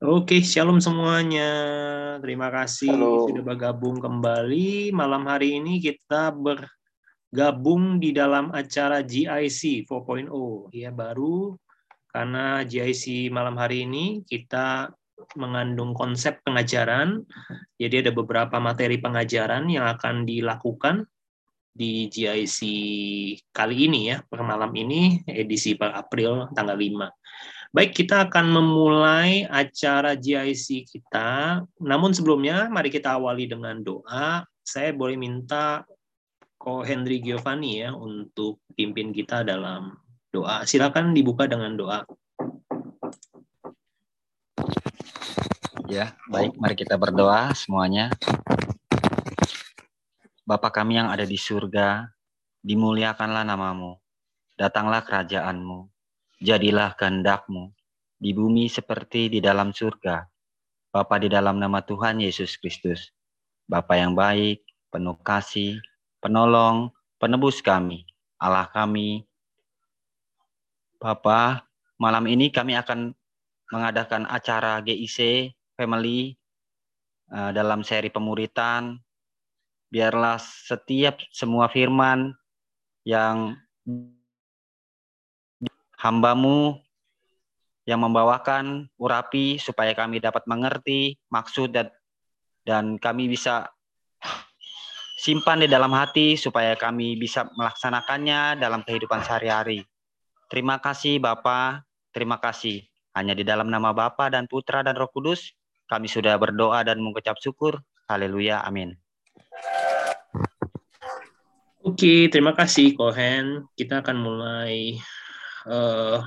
Oke, shalom semuanya. Terima kasih Halo. sudah bergabung kembali. Malam hari ini kita bergabung di dalam acara GIC 4.0 ya baru karena GIC malam hari ini kita mengandung konsep pengajaran. Jadi ada beberapa materi pengajaran yang akan dilakukan di GIC kali ini ya, per malam ini edisi per April tanggal 5. Baik, kita akan memulai acara GIC kita. Namun sebelumnya, mari kita awali dengan doa. Saya boleh minta Ko Henry Giovanni ya untuk pimpin kita dalam doa. Silakan dibuka dengan doa. Ya, baik. Mari kita berdoa semuanya. Bapa kami yang ada di surga, dimuliakanlah namamu. Datanglah kerajaanmu jadilah kehendakmu di bumi seperti di dalam surga. Bapa di dalam nama Tuhan Yesus Kristus, Bapa yang baik, penuh kasih, penolong, penebus kami, Allah kami. Bapa, malam ini kami akan mengadakan acara GIC Family uh, dalam seri pemuritan. Biarlah setiap semua firman yang hambamu yang membawakan urapi supaya kami dapat mengerti maksud dan dan kami bisa simpan di dalam hati supaya kami bisa melaksanakannya dalam kehidupan sehari-hari. Terima kasih Bapa, terima kasih. Hanya di dalam nama Bapa dan Putra dan Roh Kudus kami sudah berdoa dan mengucap syukur. Haleluya. Amin. Oke, terima kasih Kohen. Kita akan mulai uh,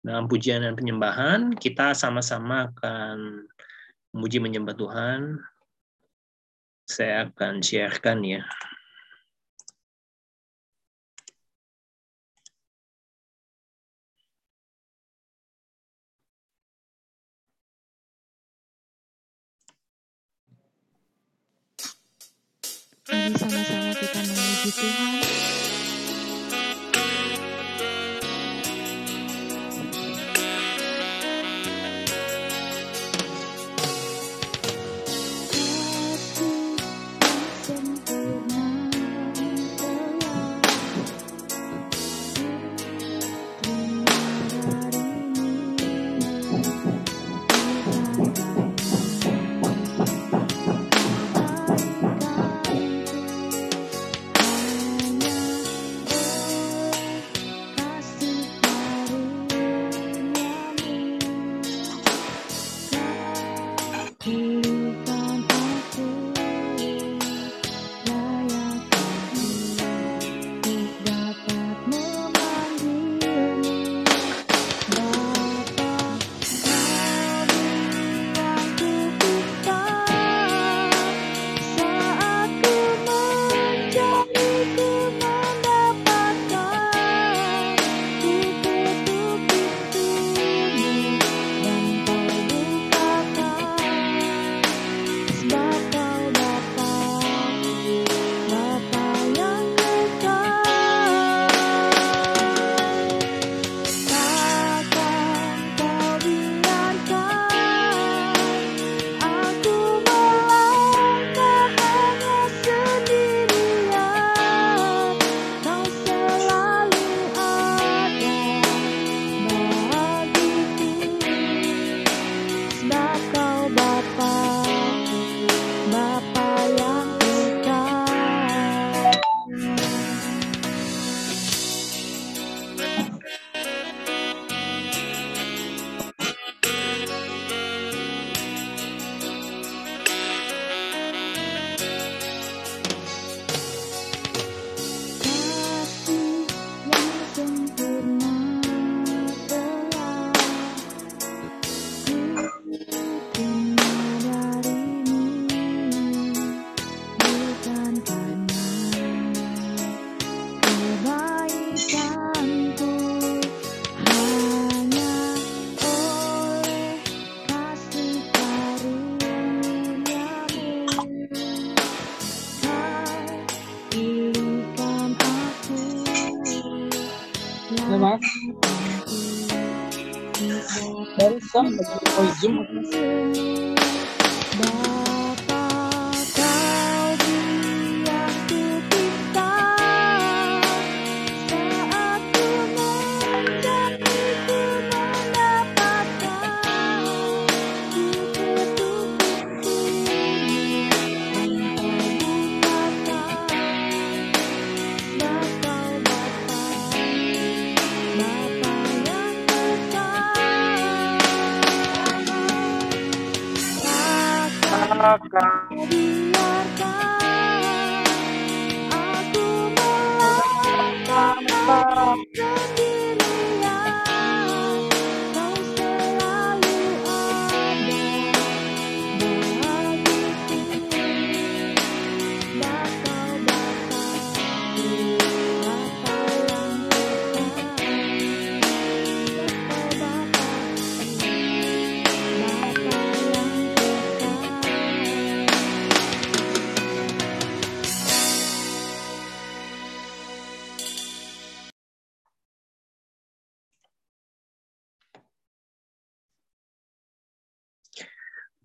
dalam pujian dan penyembahan kita sama-sama akan memuji menyembah Tuhan. Saya akan sharekan ya. Mari sama-sama kita memuji Tuhan.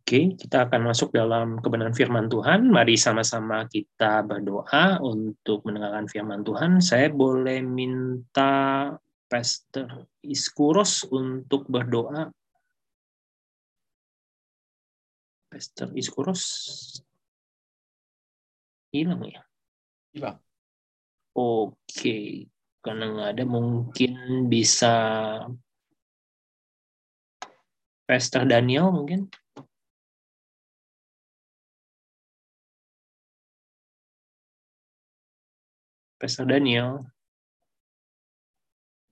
Oke, kita akan masuk dalam kebenaran firman Tuhan. Mari sama-sama kita berdoa untuk mendengarkan firman Tuhan. Saya boleh minta Pastor Iskuros untuk berdoa. Pastor Iskuros hilang ya? Hilang. Oke, karena nggak ada mungkin bisa Pastor Daniel mungkin. Pastor Daniel.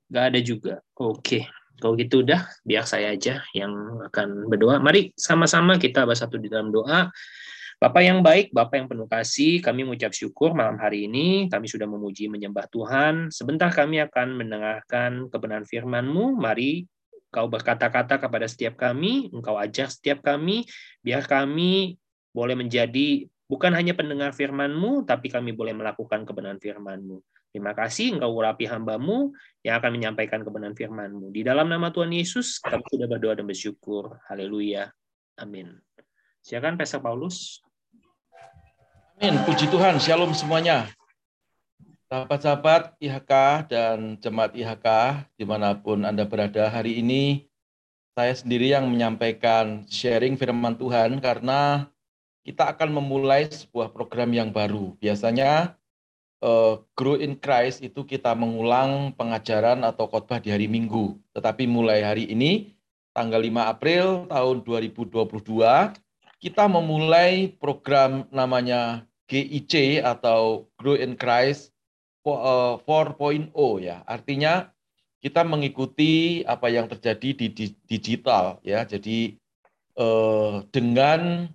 Gak ada juga. Oke. Kalau gitu udah, biar saya aja yang akan berdoa. Mari sama-sama kita bersatu di dalam doa. Bapak yang baik, Bapak yang penuh kasih, kami mengucap syukur malam hari ini. Kami sudah memuji menyembah Tuhan. Sebentar kami akan mendengarkan kebenaran firman-Mu. Mari Kau berkata-kata kepada setiap kami, Engkau ajar setiap kami, biar kami boleh menjadi Bukan hanya pendengar firman-Mu, tapi kami boleh melakukan kebenaran firman-Mu. Terima kasih engkau urapi hamba-Mu yang akan menyampaikan kebenaran firman-Mu. Di dalam nama Tuhan Yesus, kami sudah berdoa dan bersyukur. Haleluya. Amin. Silakan Pastor Paulus. Amin. Puji Tuhan. Shalom semuanya. Sahabat-sahabat IHK dan jemaat IHK di mana pun Anda berada hari ini, saya sendiri yang menyampaikan sharing firman Tuhan karena kita akan memulai sebuah program yang baru. Biasanya uh, Grow in Christ itu kita mengulang pengajaran atau khotbah di hari Minggu. Tetapi mulai hari ini, tanggal 5 April tahun 2022, kita memulai program namanya GIC atau Grow in Christ 4.0 eh, ya. Artinya kita mengikuti apa yang terjadi di digital ya. Jadi eh, dengan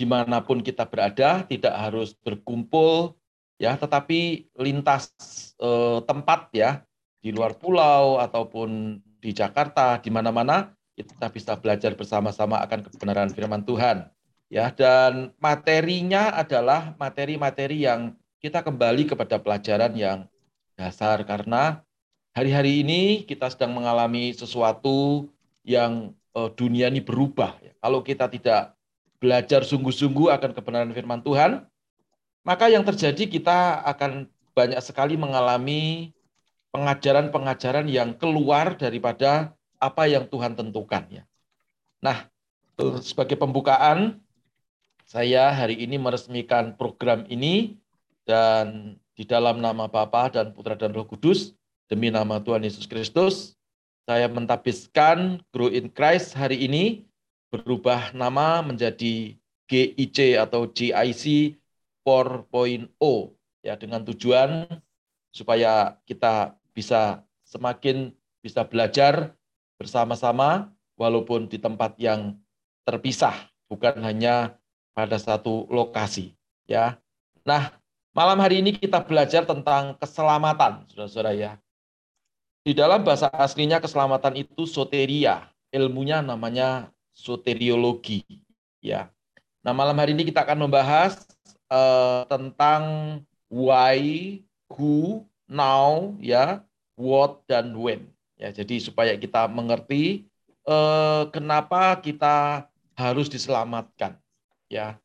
di mana pun kita berada, tidak harus berkumpul, ya, tetapi lintas eh, tempat ya di luar pulau ataupun di Jakarta, di mana-mana kita bisa belajar bersama-sama akan kebenaran Firman Tuhan, ya. Dan materinya adalah materi-materi yang kita kembali kepada pelajaran yang dasar karena hari-hari ini kita sedang mengalami sesuatu yang eh, dunia ini berubah. Kalau kita tidak belajar sungguh-sungguh akan kebenaran firman Tuhan, maka yang terjadi kita akan banyak sekali mengalami pengajaran-pengajaran yang keluar daripada apa yang Tuhan tentukan ya. Nah, sebagai pembukaan saya hari ini meresmikan program ini dan di dalam nama Bapa dan Putra dan Roh Kudus demi nama Tuhan Yesus Kristus saya mentabiskan Grow in Christ hari ini berubah nama menjadi GIC atau GIC 4.0 ya dengan tujuan supaya kita bisa semakin bisa belajar bersama-sama walaupun di tempat yang terpisah bukan hanya pada satu lokasi ya. Nah, malam hari ini kita belajar tentang keselamatan Saudara-saudara ya. Di dalam bahasa aslinya keselamatan itu soteria, ilmunya namanya soteriologi ya. Nah, malam hari ini kita akan membahas uh, tentang why, who, now ya, what dan when. Ya, jadi supaya kita mengerti eh, kenapa kita harus diselamatkan? Ya,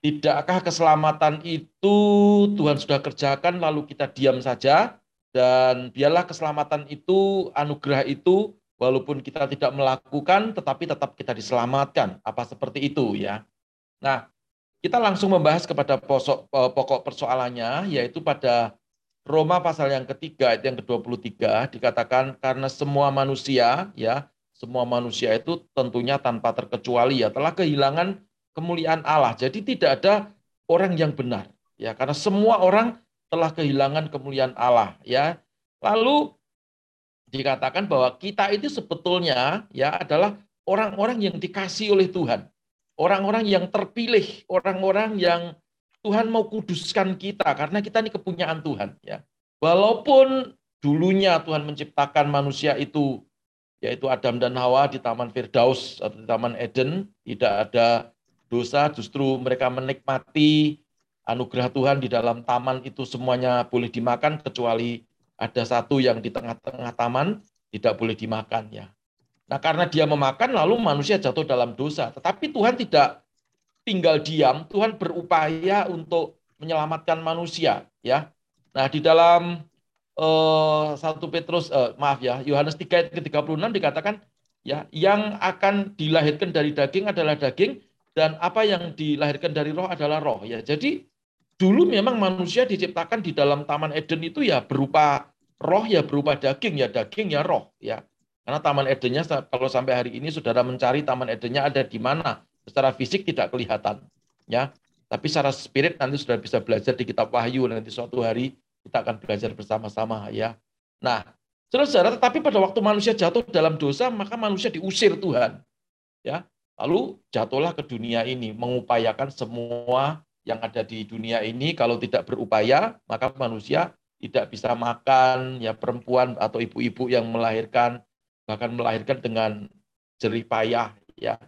tidakkah keselamatan itu Tuhan sudah kerjakan lalu kita diam saja dan biarlah keselamatan itu anugerah itu walaupun kita tidak melakukan tetapi tetap kita diselamatkan apa seperti itu ya. Nah, kita langsung membahas kepada pokok, eh, pokok persoalannya, yaitu pada Roma pasal yang ketiga, ayat yang ke-23, dikatakan karena semua manusia, ya, semua manusia itu tentunya tanpa terkecuali ya, telah kehilangan kemuliaan Allah. Jadi tidak ada orang yang benar, ya, karena semua orang telah kehilangan kemuliaan Allah, ya. Lalu dikatakan bahwa kita itu sebetulnya ya adalah orang-orang yang dikasih oleh Tuhan orang-orang yang terpilih, orang-orang yang Tuhan mau kuduskan kita karena kita ini kepunyaan Tuhan ya. Walaupun dulunya Tuhan menciptakan manusia itu yaitu Adam dan Hawa di Taman Firdaus atau di Taman Eden tidak ada dosa, justru mereka menikmati anugerah Tuhan di dalam taman itu semuanya boleh dimakan kecuali ada satu yang di tengah-tengah taman tidak boleh dimakan ya. Nah, karena dia memakan lalu manusia jatuh dalam dosa. Tetapi Tuhan tidak tinggal diam, Tuhan berupaya untuk menyelamatkan manusia, ya. Nah, di dalam eh, 1 Petrus uh, maaf ya, Yohanes 3 ayat ke-36 dikatakan ya, yang akan dilahirkan dari daging adalah daging dan apa yang dilahirkan dari roh adalah roh ya. Jadi dulu memang manusia diciptakan di dalam taman Eden itu ya berupa roh ya berupa daging ya daging ya roh ya. Karena Taman Edennya kalau sampai hari ini saudara mencari Taman Edennya ada di mana, secara fisik tidak kelihatan, ya. Tapi secara spirit nanti sudah bisa belajar di Kitab Wahyu nanti suatu hari kita akan belajar bersama-sama, ya. Nah, saudara, tetapi pada waktu manusia jatuh dalam dosa, maka manusia diusir Tuhan, ya. Lalu jatuhlah ke dunia ini, mengupayakan semua yang ada di dunia ini. Kalau tidak berupaya, maka manusia tidak bisa makan, ya perempuan atau ibu-ibu yang melahirkan bahkan melahirkan dengan jerih payah ya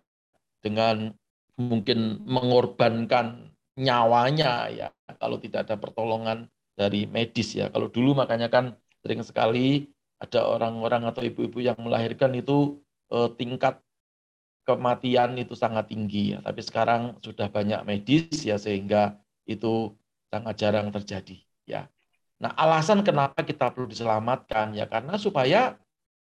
dengan mungkin mengorbankan nyawanya ya kalau tidak ada pertolongan dari medis ya kalau dulu makanya kan sering sekali ada orang-orang atau ibu-ibu yang melahirkan itu eh, tingkat kematian itu sangat tinggi ya tapi sekarang sudah banyak medis ya sehingga itu sangat jarang terjadi ya nah alasan kenapa kita perlu diselamatkan ya karena supaya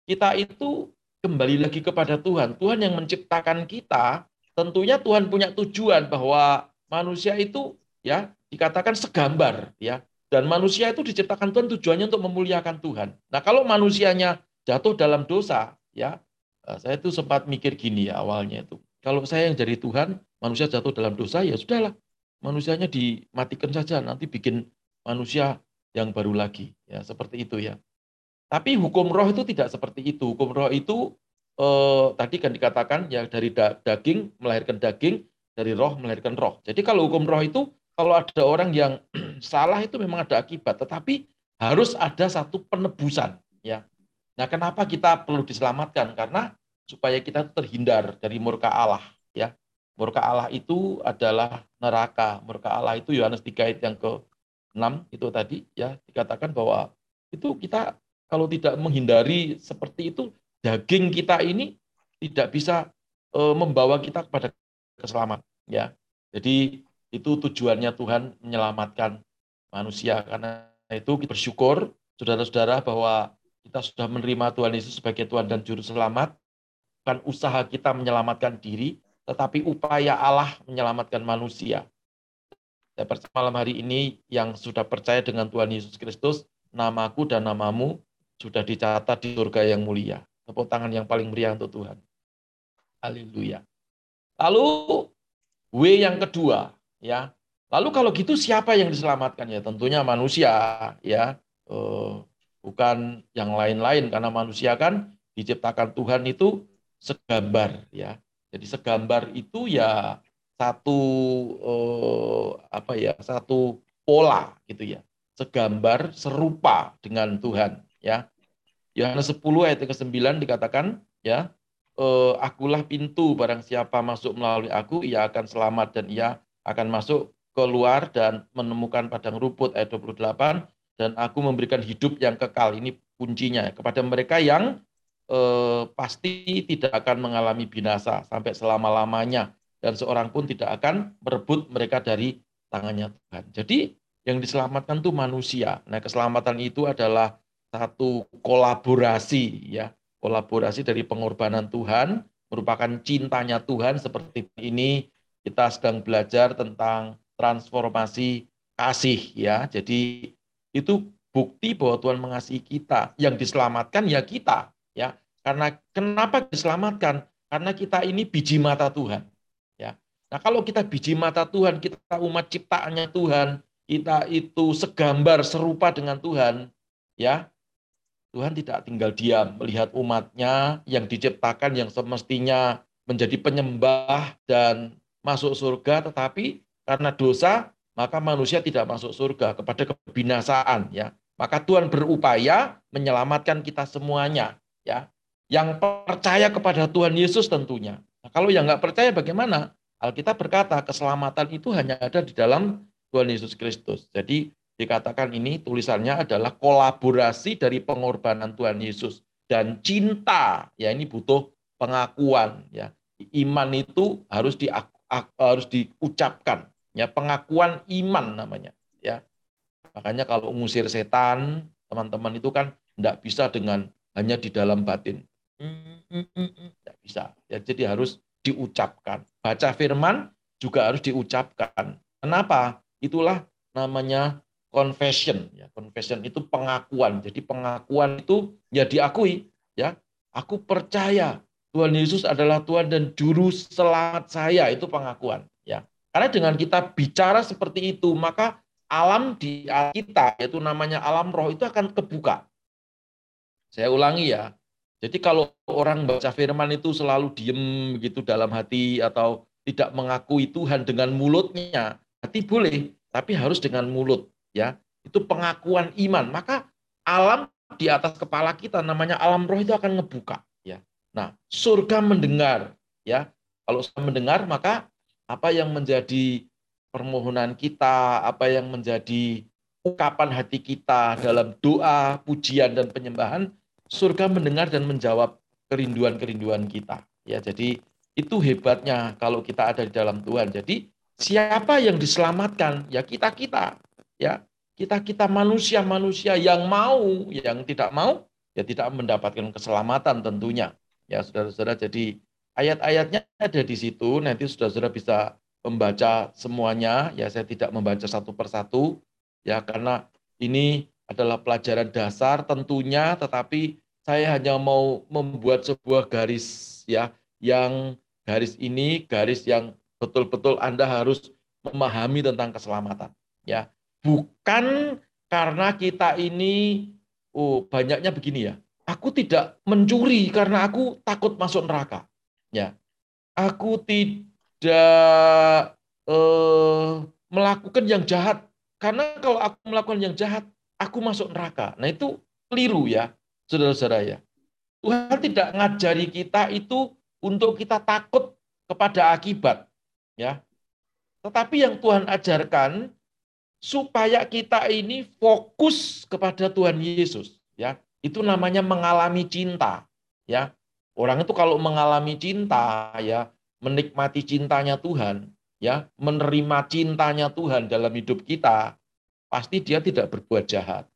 kita itu kembali lagi kepada Tuhan. Tuhan yang menciptakan kita, tentunya Tuhan punya tujuan bahwa manusia itu ya dikatakan segambar ya. Dan manusia itu diciptakan Tuhan tujuannya untuk memuliakan Tuhan. Nah, kalau manusianya jatuh dalam dosa, ya, eh, saya itu sempat mikir gini ya awalnya itu. Kalau saya yang jadi Tuhan, manusia jatuh dalam dosa, ya sudahlah. Manusianya dimatikan saja, nanti bikin manusia yang baru lagi. Ya, seperti itu ya. Tapi hukum roh itu tidak seperti itu. Hukum roh itu eh, tadi kan dikatakan ya dari da daging melahirkan daging, dari roh melahirkan roh. Jadi kalau hukum roh itu kalau ada orang yang salah itu memang ada akibat, tetapi harus ada satu penebusan ya. Nah, kenapa kita perlu diselamatkan? Karena supaya kita terhindar dari murka Allah ya. Murka Allah itu adalah neraka. Murka Allah itu Yohanes 3 ayat yang ke-6 itu tadi ya dikatakan bahwa itu kita kalau tidak menghindari seperti itu, daging kita ini tidak bisa e, membawa kita kepada keselamatan. Ya, jadi itu tujuannya Tuhan menyelamatkan manusia. Karena itu kita bersyukur, saudara-saudara, bahwa kita sudah menerima Tuhan Yesus sebagai Tuhan dan Juru Selamat. Bukan usaha kita menyelamatkan diri, tetapi upaya Allah menyelamatkan manusia. Saya percaya malam hari ini yang sudah percaya dengan Tuhan Yesus Kristus, namaku dan namamu sudah dicatat di surga yang mulia. Tepuk tangan yang paling meriah untuk Tuhan. Haleluya. Lalu W yang kedua, ya. Lalu kalau gitu siapa yang diselamatkan ya? Tentunya manusia, ya. Uh, bukan yang lain-lain karena manusia kan diciptakan Tuhan itu segambar, ya. Jadi segambar itu ya satu uh, apa ya? Satu pola gitu ya. Segambar serupa dengan Tuhan ya. Yohanes 10 ayat ke-9 dikatakan ya, e, akulah pintu barang siapa masuk melalui aku ia akan selamat dan ia akan masuk keluar dan menemukan padang rumput ayat 28 dan aku memberikan hidup yang kekal ini kuncinya kepada mereka yang eh, pasti tidak akan mengalami binasa sampai selama-lamanya dan seorang pun tidak akan merebut mereka dari tangannya Tuhan. Jadi yang diselamatkan itu manusia. Nah, keselamatan itu adalah satu kolaborasi ya, kolaborasi dari pengorbanan Tuhan merupakan cintanya Tuhan seperti ini kita sedang belajar tentang transformasi kasih ya. Jadi itu bukti bahwa Tuhan mengasihi kita. Yang diselamatkan ya kita. Karena kenapa diselamatkan? Karena kita ini biji mata Tuhan. Ya. Nah, kalau kita biji mata Tuhan, kita umat ciptaannya Tuhan, kita itu segambar serupa dengan Tuhan, ya. Tuhan tidak tinggal diam melihat umatnya yang diciptakan yang semestinya menjadi penyembah dan masuk surga, tetapi karena dosa maka manusia tidak masuk surga kepada kebinasaan ya. Maka Tuhan berupaya menyelamatkan kita semuanya ya. Yang percaya kepada Tuhan Yesus tentunya. Nah, kalau yang nggak percaya bagaimana? Alkitab berkata keselamatan itu hanya ada di dalam Tuhan Yesus Kristus. Jadi dikatakan ini tulisannya adalah kolaborasi dari pengorbanan Tuhan Yesus dan cinta. Ya ini butuh pengakuan ya. Iman itu harus di harus diucapkan ya pengakuan iman namanya ya. Makanya kalau mengusir setan teman-teman itu kan tidak bisa dengan hanya di dalam batin. Tidak bisa. Ya, jadi harus diucapkan. Baca firman juga harus diucapkan. Kenapa? Itulah namanya confession ya. Confession itu pengakuan. Jadi pengakuan itu ya diakui ya. Aku percaya Tuhan Yesus adalah Tuhan dan juru selamat saya itu pengakuan ya. Karena dengan kita bicara seperti itu maka alam di kita yaitu namanya alam roh itu akan kebuka. Saya ulangi ya. Jadi kalau orang baca firman itu selalu diem begitu dalam hati atau tidak mengakui Tuhan dengan mulutnya, hati boleh, tapi harus dengan mulut ya. Itu pengakuan iman. Maka alam di atas kepala kita namanya alam roh itu akan ngebuka ya. Nah surga mendengar ya. Kalau mendengar maka apa yang menjadi permohonan kita apa yang menjadi ungkapan hati kita dalam doa pujian dan penyembahan surga mendengar dan menjawab kerinduan-kerinduan kita ya jadi itu hebatnya kalau kita ada di dalam Tuhan jadi Siapa yang diselamatkan? Ya kita-kita. Ya, kita-kita manusia-manusia yang mau, yang tidak mau, ya tidak mendapatkan keselamatan tentunya. Ya, saudara-saudara, jadi ayat-ayatnya ada di situ. Nanti saudara-saudara bisa membaca semuanya. Ya, saya tidak membaca satu persatu. Ya, karena ini adalah pelajaran dasar tentunya, tetapi saya hanya mau membuat sebuah garis ya yang garis ini garis yang betul-betul Anda harus memahami tentang keselamatan. Ya, bukan karena kita ini oh banyaknya begini ya. Aku tidak mencuri karena aku takut masuk neraka. Ya. Aku tidak eh, melakukan yang jahat karena kalau aku melakukan yang jahat, aku masuk neraka. Nah, itu keliru ya, Saudara-saudara ya. Tuhan tidak ngajari kita itu untuk kita takut kepada akibat ya. Tetapi yang Tuhan ajarkan supaya kita ini fokus kepada Tuhan Yesus, ya. Itu namanya mengalami cinta, ya. Orang itu kalau mengalami cinta, ya, menikmati cintanya Tuhan, ya, menerima cintanya Tuhan dalam hidup kita, pasti dia tidak berbuat jahat.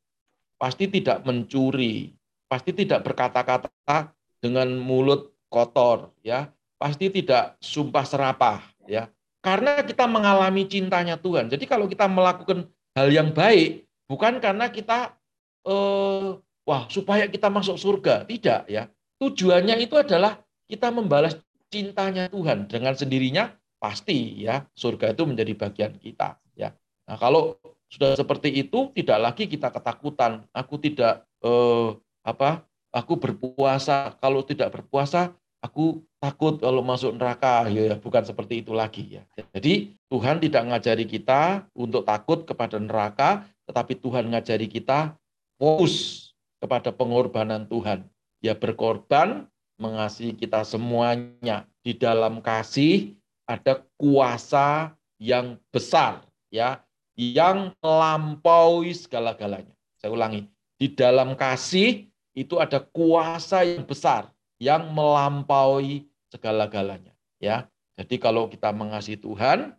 Pasti tidak mencuri, pasti tidak berkata-kata dengan mulut kotor, ya. Pasti tidak sumpah serapah, ya karena kita mengalami cintanya Tuhan. Jadi kalau kita melakukan hal yang baik bukan karena kita eh, wah supaya kita masuk surga, tidak ya. Tujuannya itu adalah kita membalas cintanya Tuhan dengan sendirinya pasti ya surga itu menjadi bagian kita ya. Nah, kalau sudah seperti itu tidak lagi kita ketakutan, aku tidak eh, apa? Aku berpuasa, kalau tidak berpuasa aku takut kalau masuk neraka ya bukan seperti itu lagi ya. Jadi Tuhan tidak ngajari kita untuk takut kepada neraka, tetapi Tuhan ngajari kita fokus kepada pengorbanan Tuhan. Ya berkorban mengasihi kita semuanya. Di dalam kasih ada kuasa yang besar ya, yang melampaui segala-galanya. Saya ulangi, di dalam kasih itu ada kuasa yang besar yang melampaui segala-galanya ya. Jadi kalau kita mengasihi Tuhan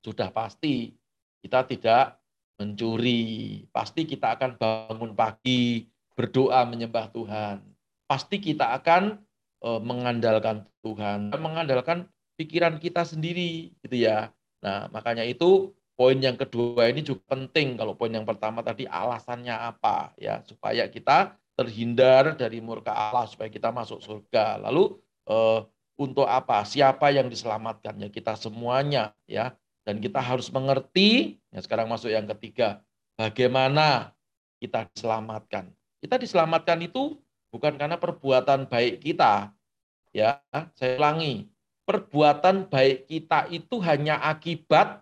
sudah pasti kita tidak mencuri, pasti kita akan bangun pagi berdoa menyembah Tuhan. Pasti kita akan uh, mengandalkan Tuhan, mengandalkan pikiran kita sendiri gitu ya. Nah, makanya itu poin yang kedua ini juga penting kalau poin yang pertama tadi alasannya apa ya supaya kita terhindar dari murka Allah supaya kita masuk surga. Lalu uh, untuk apa? Siapa yang diselamatkan? Ya kita semuanya ya. Dan kita harus mengerti, ya sekarang masuk yang ketiga, bagaimana kita diselamatkan. Kita diselamatkan itu bukan karena perbuatan baik kita. Ya, saya ulangi. Perbuatan baik kita itu hanya akibat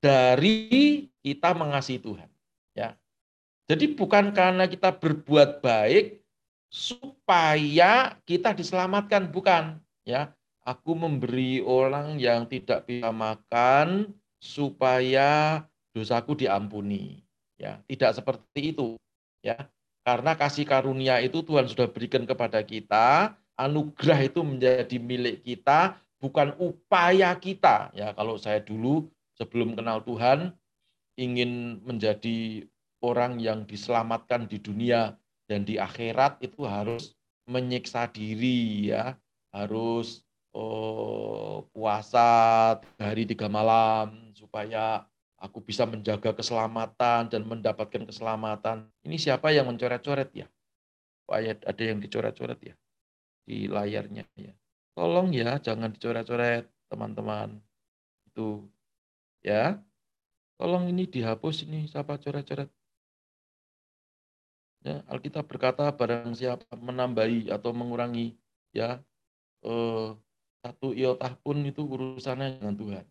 dari kita mengasihi Tuhan. Ya. Jadi bukan karena kita berbuat baik supaya kita diselamatkan, bukan ya aku memberi orang yang tidak bisa makan supaya dosaku diampuni ya tidak seperti itu ya karena kasih karunia itu Tuhan sudah berikan kepada kita anugerah itu menjadi milik kita bukan upaya kita ya kalau saya dulu sebelum kenal Tuhan ingin menjadi orang yang diselamatkan di dunia dan di akhirat itu harus menyiksa diri ya harus oh, puasa hari tiga malam supaya aku bisa menjaga keselamatan dan mendapatkan keselamatan. Ini siapa yang mencoret-coret ya? Ayat ada yang dicoret-coret ya di layarnya ya. Tolong ya jangan dicoret-coret teman-teman. Itu ya. Tolong ini dihapus ini siapa coret-coret. Ya, Alkitab berkata barang siapa menambahi atau mengurangi ya eh, satu iotah pun itu urusannya dengan Tuhan.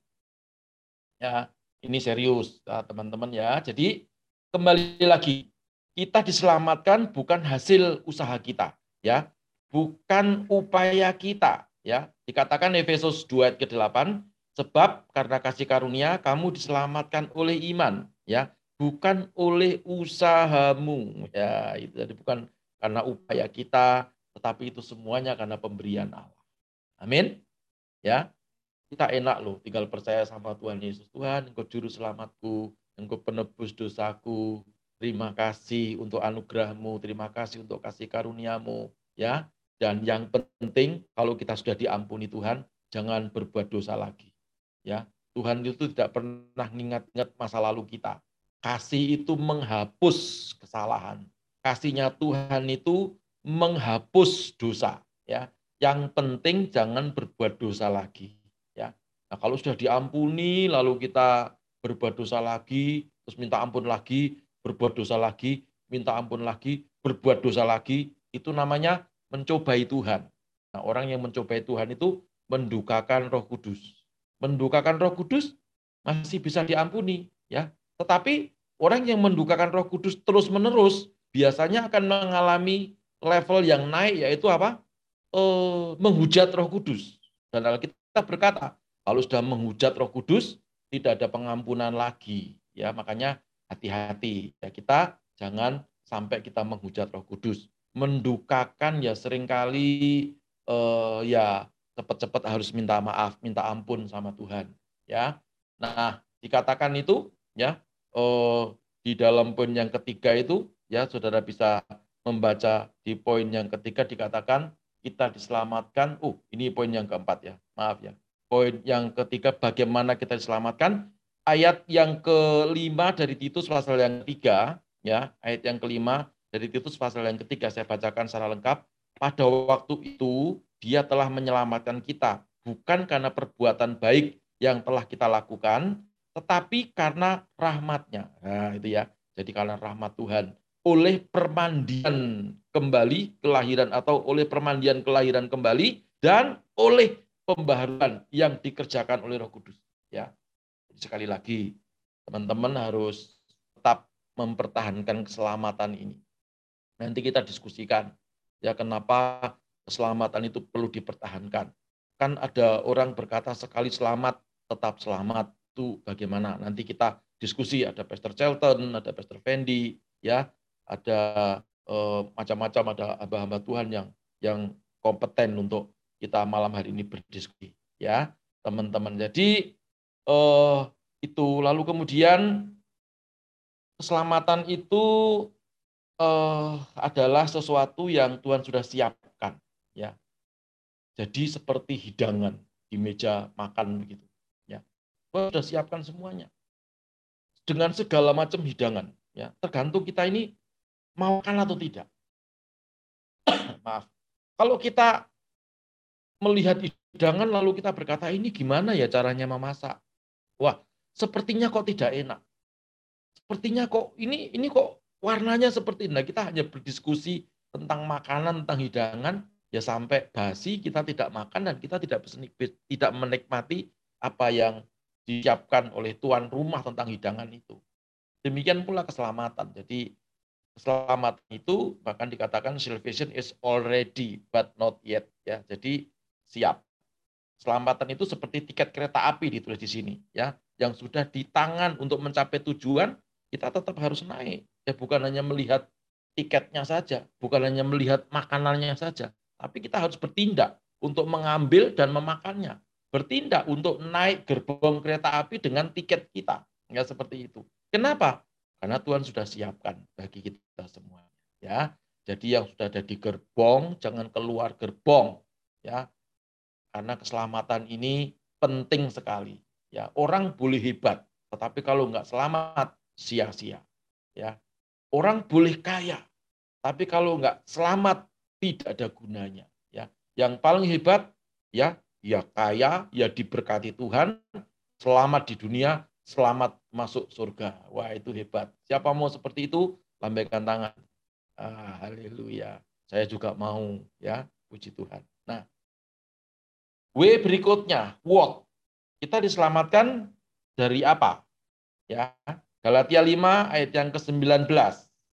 Ya, ini serius ya, teman-teman ya. Jadi kembali lagi kita diselamatkan bukan hasil usaha kita, ya. Bukan upaya kita, ya. Dikatakan Efesus 2 ayat ke-8, sebab karena kasih karunia kamu diselamatkan oleh iman, ya, bukan oleh usahamu, ya. Itu jadi bukan karena upaya kita, tetapi itu semuanya karena pemberian Allah. Amin. Ya. Kita enak loh tinggal percaya sama Tuhan Yesus. Tuhan, Engkau juru selamatku, Engkau penebus dosaku. Terima kasih untuk anugerahmu, terima kasih untuk kasih karuniamu, ya. Dan yang penting kalau kita sudah diampuni Tuhan, jangan berbuat dosa lagi. Ya, Tuhan itu tidak pernah ingat-ingat masa lalu kita. Kasih itu menghapus kesalahan. Kasihnya Tuhan itu menghapus dosa, ya. Yang penting jangan berbuat dosa lagi. Ya. Nah, kalau sudah diampuni, lalu kita berbuat dosa lagi, terus minta ampun lagi, berbuat dosa lagi, minta ampun lagi, berbuat dosa lagi, itu namanya mencobai Tuhan. Nah, orang yang mencobai Tuhan itu mendukakan Roh Kudus. Mendukakan Roh Kudus masih bisa diampuni, ya. Tetapi orang yang mendukakan Roh Kudus terus-menerus biasanya akan mengalami level yang naik yaitu apa? eh, menghujat Roh Kudus. Dan Alkitab berkata, kalau sudah menghujat Roh Kudus, tidak ada pengampunan lagi. Ya, makanya hati-hati. Ya, kita jangan sampai kita menghujat Roh Kudus. Mendukakan ya sering kali eh, ya cepat-cepat harus minta maaf, minta ampun sama Tuhan. Ya, nah dikatakan itu ya eh, di dalam poin yang ketiga itu ya saudara bisa membaca di poin yang ketiga dikatakan kita diselamatkan. Oh, ini poin yang keempat ya. Maaf ya. Poin yang ketiga bagaimana kita diselamatkan. Ayat yang kelima dari Titus pasal yang ketiga, ya, ayat yang kelima dari Titus pasal yang ketiga saya bacakan secara lengkap. Pada waktu itu dia telah menyelamatkan kita bukan karena perbuatan baik yang telah kita lakukan, tetapi karena rahmatnya. Nah, itu ya. Jadi karena rahmat Tuhan oleh permandian kembali kelahiran atau oleh permandian kelahiran kembali dan oleh pembaharuan yang dikerjakan oleh Roh Kudus. Ya, sekali lagi teman-teman harus tetap mempertahankan keselamatan ini. Nanti kita diskusikan ya kenapa keselamatan itu perlu dipertahankan. Kan ada orang berkata sekali selamat tetap selamat itu bagaimana? Nanti kita diskusi ada Pastor Chelton, ada Pastor Fendi, ya ada eh, macam-macam ada hamba-hamba Tuhan yang yang kompeten untuk kita malam hari ini berdiskusi ya teman-teman. Jadi eh, itu lalu kemudian keselamatan itu eh, adalah sesuatu yang Tuhan sudah ya. Jadi seperti hidangan di meja makan begitu ya. Tuhan sudah siapkan semuanya. Dengan segala macam hidangan ya. Tergantung kita ini mau makan atau tidak. Maaf. Kalau kita melihat hidangan lalu kita berkata ini gimana ya caranya memasak? Wah, sepertinya kok tidak enak. Sepertinya kok ini ini kok warnanya seperti ini. Nah, kita hanya berdiskusi tentang makanan, tentang hidangan, ya sampai basi kita tidak makan dan kita tidak tidak menikmati apa yang disiapkan oleh tuan rumah tentang hidangan itu. Demikian pula keselamatan. Jadi keselamatan itu bahkan dikatakan salvation is already but not yet ya. Jadi siap. Keselamatan itu seperti tiket kereta api ditulis di sini ya, yang sudah di tangan untuk mencapai tujuan, kita tetap harus naik. Ya bukan hanya melihat tiketnya saja, bukan hanya melihat makanannya saja, tapi kita harus bertindak untuk mengambil dan memakannya. Bertindak untuk naik gerbong kereta api dengan tiket kita. Enggak seperti itu. Kenapa? Karena Tuhan sudah siapkan bagi kita semua. Ya, jadi yang sudah ada di gerbong jangan keluar gerbong. Ya, karena keselamatan ini penting sekali. Ya, orang boleh hebat, tetapi kalau nggak selamat, sia-sia. Ya, orang boleh kaya, tapi kalau nggak selamat, tidak ada gunanya. Ya, yang paling hebat, ya, ya kaya, ya diberkati Tuhan, selamat di dunia, selamat masuk surga. Wah, itu hebat. Siapa mau seperti itu? Lambaikan tangan. Ah, haleluya. Saya juga mau, ya, puji Tuhan. Nah, W berikutnya, what? Kita diselamatkan dari apa? Ya, Galatia 5 ayat yang ke-19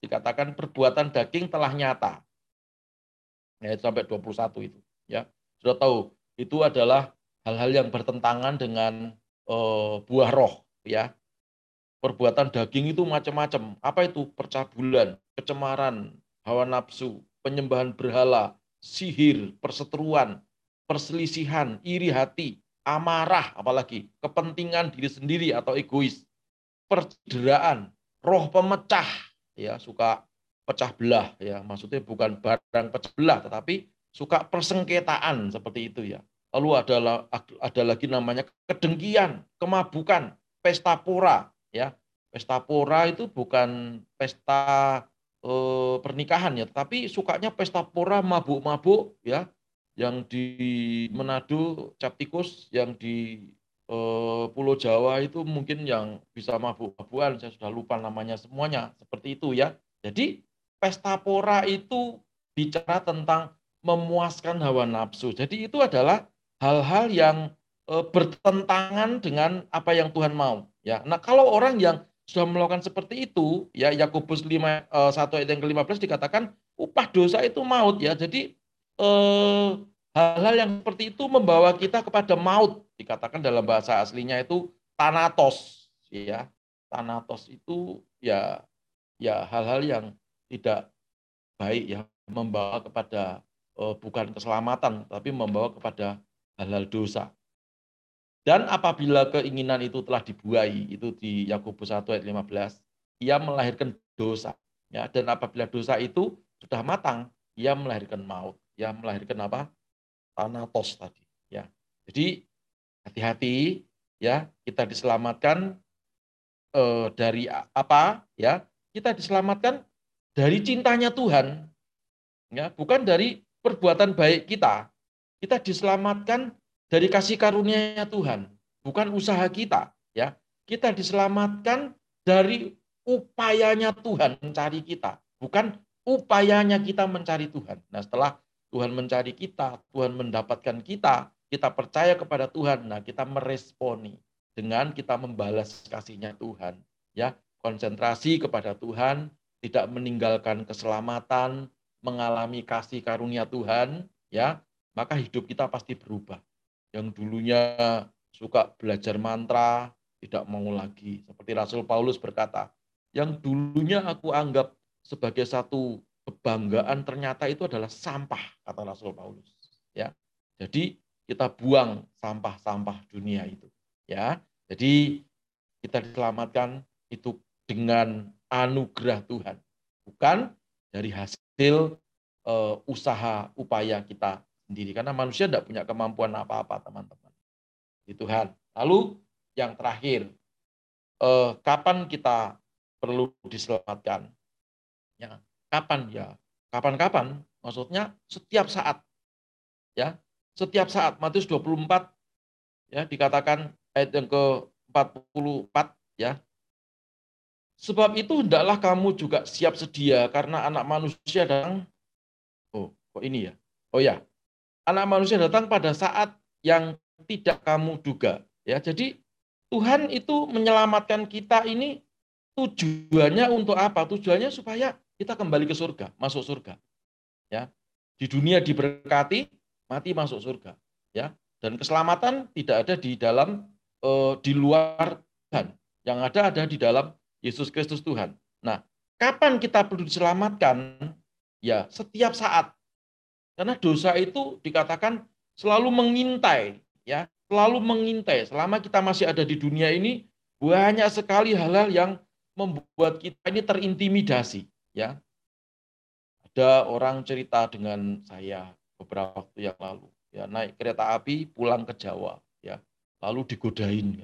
dikatakan perbuatan daging telah nyata. Ayat sampai 21 itu, ya. Sudah tahu, itu adalah hal-hal yang bertentangan dengan uh, buah roh, ya. Perbuatan daging itu macam-macam. Apa itu? Percabulan, kecemaran, hawa nafsu, penyembahan berhala, sihir, perseteruan, perselisihan, iri hati, amarah, apalagi kepentingan diri sendiri atau egois, percederaan, roh pemecah, ya suka pecah belah, ya maksudnya bukan barang pecah belah, tetapi suka persengketaan seperti itu ya. Lalu ada ada lagi namanya kedengkian, kemabukan, pesta pora, ya. Pesta pora itu bukan pesta eh, pernikahan ya, tetapi sukanya pesta pora mabuk-mabuk ya, yang di Manado Captikus, yang di eh, Pulau Jawa itu mungkin yang bisa mabuk-mabukan, saya sudah lupa namanya semuanya, seperti itu ya. Jadi pesta pora itu bicara tentang memuaskan hawa nafsu. Jadi itu adalah hal-hal yang eh, bertentangan dengan apa yang Tuhan mau. Ya, nah kalau orang yang sudah melakukan seperti itu, ya Yakobus 5 eh, 1 ayat yang ke-15 dikatakan upah dosa itu maut ya. Jadi eh, hal-hal yang seperti itu membawa kita kepada maut. Dikatakan dalam bahasa aslinya itu tanatos, ya. Tanatos itu ya ya hal-hal yang tidak baik ya, membawa kepada eh, bukan keselamatan, tapi membawa kepada hal-hal dosa. Dan apabila keinginan itu telah dibuai, itu di Yakobus 1 ayat 15, ia melahirkan dosa. Ya, dan apabila dosa itu sudah matang, ia melahirkan maut yang melahirkan apa? Thanatos tadi. Ya. Jadi hati-hati ya kita diselamatkan eh, dari apa ya kita diselamatkan dari cintanya Tuhan ya bukan dari perbuatan baik kita kita diselamatkan dari kasih karunia Tuhan bukan usaha kita ya kita diselamatkan dari upayanya Tuhan mencari kita bukan upayanya kita mencari Tuhan nah setelah Tuhan mencari kita, Tuhan mendapatkan kita, kita percaya kepada Tuhan. Nah, kita meresponi dengan kita membalas kasihnya Tuhan. Ya, konsentrasi kepada Tuhan, tidak meninggalkan keselamatan, mengalami kasih karunia Tuhan, ya, maka hidup kita pasti berubah. Yang dulunya suka belajar mantra, tidak mau lagi. Seperti Rasul Paulus berkata, yang dulunya aku anggap sebagai satu kebanggaan ternyata itu adalah sampah kata Rasul Paulus ya jadi kita buang sampah-sampah dunia itu ya jadi kita diselamatkan itu dengan anugerah Tuhan bukan dari hasil uh, usaha upaya kita sendiri. Karena manusia tidak punya kemampuan apa-apa teman-teman. Di Tuhan. Lalu yang terakhir uh, kapan kita perlu diselamatkan? Ya kapan ya? Kapan-kapan maksudnya setiap saat. Ya setiap saat. Matius 24 ya dikatakan ayat yang ke 44 ya sebab itu hendaklah kamu juga siap sedia karena anak manusia datang oh kok ini ya oh ya anak manusia datang pada saat yang tidak kamu duga ya jadi Tuhan itu menyelamatkan kita ini tujuannya untuk apa tujuannya supaya kita kembali ke surga, masuk surga. Ya. Di dunia diberkati, mati masuk surga. Ya. Dan keselamatan tidak ada di dalam eh, di luar Tuhan. Yang ada ada di dalam Yesus Kristus Tuhan. Nah, kapan kita perlu diselamatkan? Ya, setiap saat. Karena dosa itu dikatakan selalu mengintai, ya, selalu mengintai. Selama kita masih ada di dunia ini, banyak sekali hal-hal yang membuat kita ini terintimidasi ya ada orang cerita dengan saya beberapa waktu yang lalu ya naik kereta api pulang ke Jawa ya lalu digodain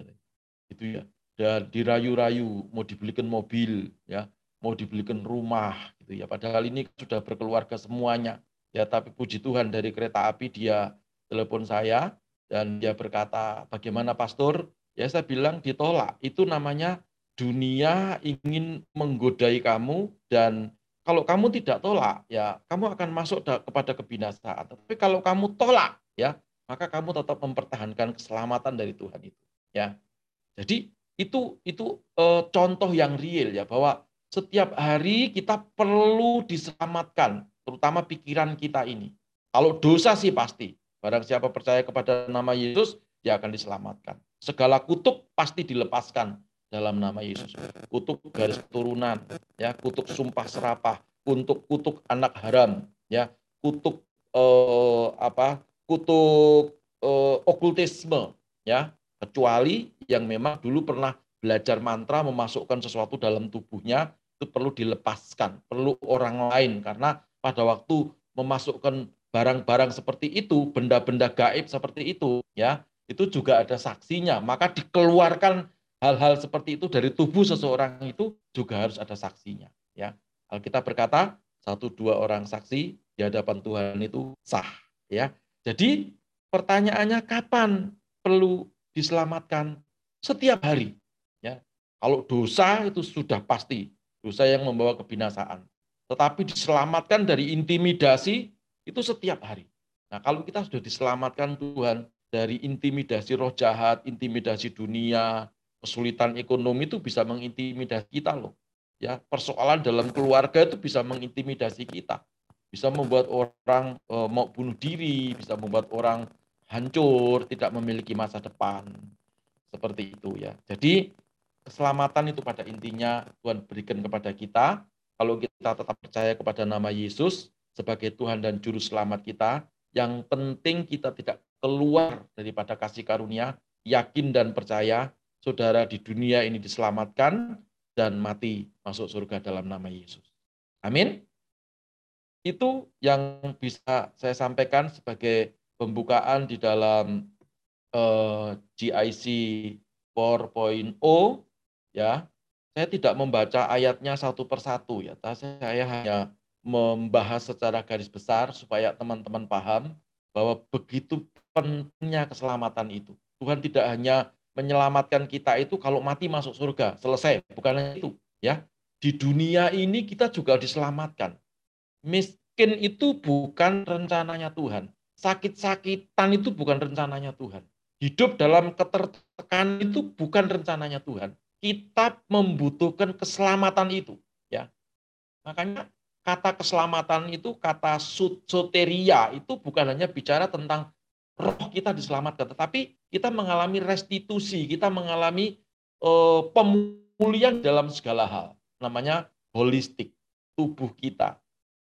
gitu ya dan dirayu-rayu mau dibelikan mobil ya mau dibelikan rumah gitu ya. Padahal ini sudah berkeluarga semuanya. Ya tapi puji Tuhan dari kereta api dia telepon saya dan dia berkata bagaimana pastor? Ya saya bilang ditolak. Itu namanya dunia ingin menggodai kamu dan kalau kamu tidak tolak, ya kamu akan masuk kepada kebinasaan. Tapi kalau kamu tolak, ya maka kamu tetap mempertahankan keselamatan dari Tuhan itu. Ya, jadi itu itu e, contoh yang real ya bahwa setiap hari kita perlu diselamatkan, terutama pikiran kita ini. Kalau dosa sih pasti, barang siapa percaya kepada nama Yesus, dia akan diselamatkan. Segala kutuk pasti dilepaskan dalam nama Yesus. Kutuk garis keturunan, ya, kutuk sumpah serapah, kutuk kutuk anak haram, ya, kutuk eh, apa? Kutuk eh, okultisme, ya, kecuali yang memang dulu pernah belajar mantra memasukkan sesuatu dalam tubuhnya itu perlu dilepaskan, perlu orang lain karena pada waktu memasukkan barang-barang seperti itu, benda-benda gaib seperti itu, ya, itu juga ada saksinya, maka dikeluarkan hal-hal seperti itu dari tubuh seseorang itu juga harus ada saksinya. Ya, Alkitab berkata satu dua orang saksi di hadapan Tuhan itu sah. Ya, jadi pertanyaannya kapan perlu diselamatkan? Setiap hari. Ya, kalau dosa itu sudah pasti dosa yang membawa kebinasaan. Tetapi diselamatkan dari intimidasi itu setiap hari. Nah, kalau kita sudah diselamatkan Tuhan dari intimidasi roh jahat, intimidasi dunia, kesulitan ekonomi itu bisa mengintimidasi kita loh. Ya, persoalan dalam keluarga itu bisa mengintimidasi kita. Bisa membuat orang e, mau bunuh diri, bisa membuat orang hancur, tidak memiliki masa depan. Seperti itu ya. Jadi keselamatan itu pada intinya Tuhan berikan kepada kita. Kalau kita tetap percaya kepada nama Yesus sebagai Tuhan dan Juru Selamat kita, yang penting kita tidak keluar daripada kasih karunia, yakin dan percaya saudara di dunia ini diselamatkan dan mati masuk surga dalam nama Yesus. Amin. Itu yang bisa saya sampaikan sebagai pembukaan di dalam uh, GIC 4.0 ya. Saya tidak membaca ayatnya satu persatu ya, saya hanya membahas secara garis besar supaya teman-teman paham bahwa begitu pentingnya keselamatan itu. Tuhan tidak hanya menyelamatkan kita itu kalau mati masuk surga, selesai. Bukan hanya itu, ya. Di dunia ini kita juga diselamatkan. Miskin itu bukan rencananya Tuhan. Sakit-sakitan itu bukan rencananya Tuhan. Hidup dalam ketertekan itu bukan rencananya Tuhan. Kita membutuhkan keselamatan itu, ya. Makanya kata keselamatan itu kata soteria itu bukan hanya bicara tentang roh kita diselamatkan, tetapi kita mengalami restitusi, kita mengalami uh, pemulihan dalam segala hal. Namanya holistik, tubuh kita.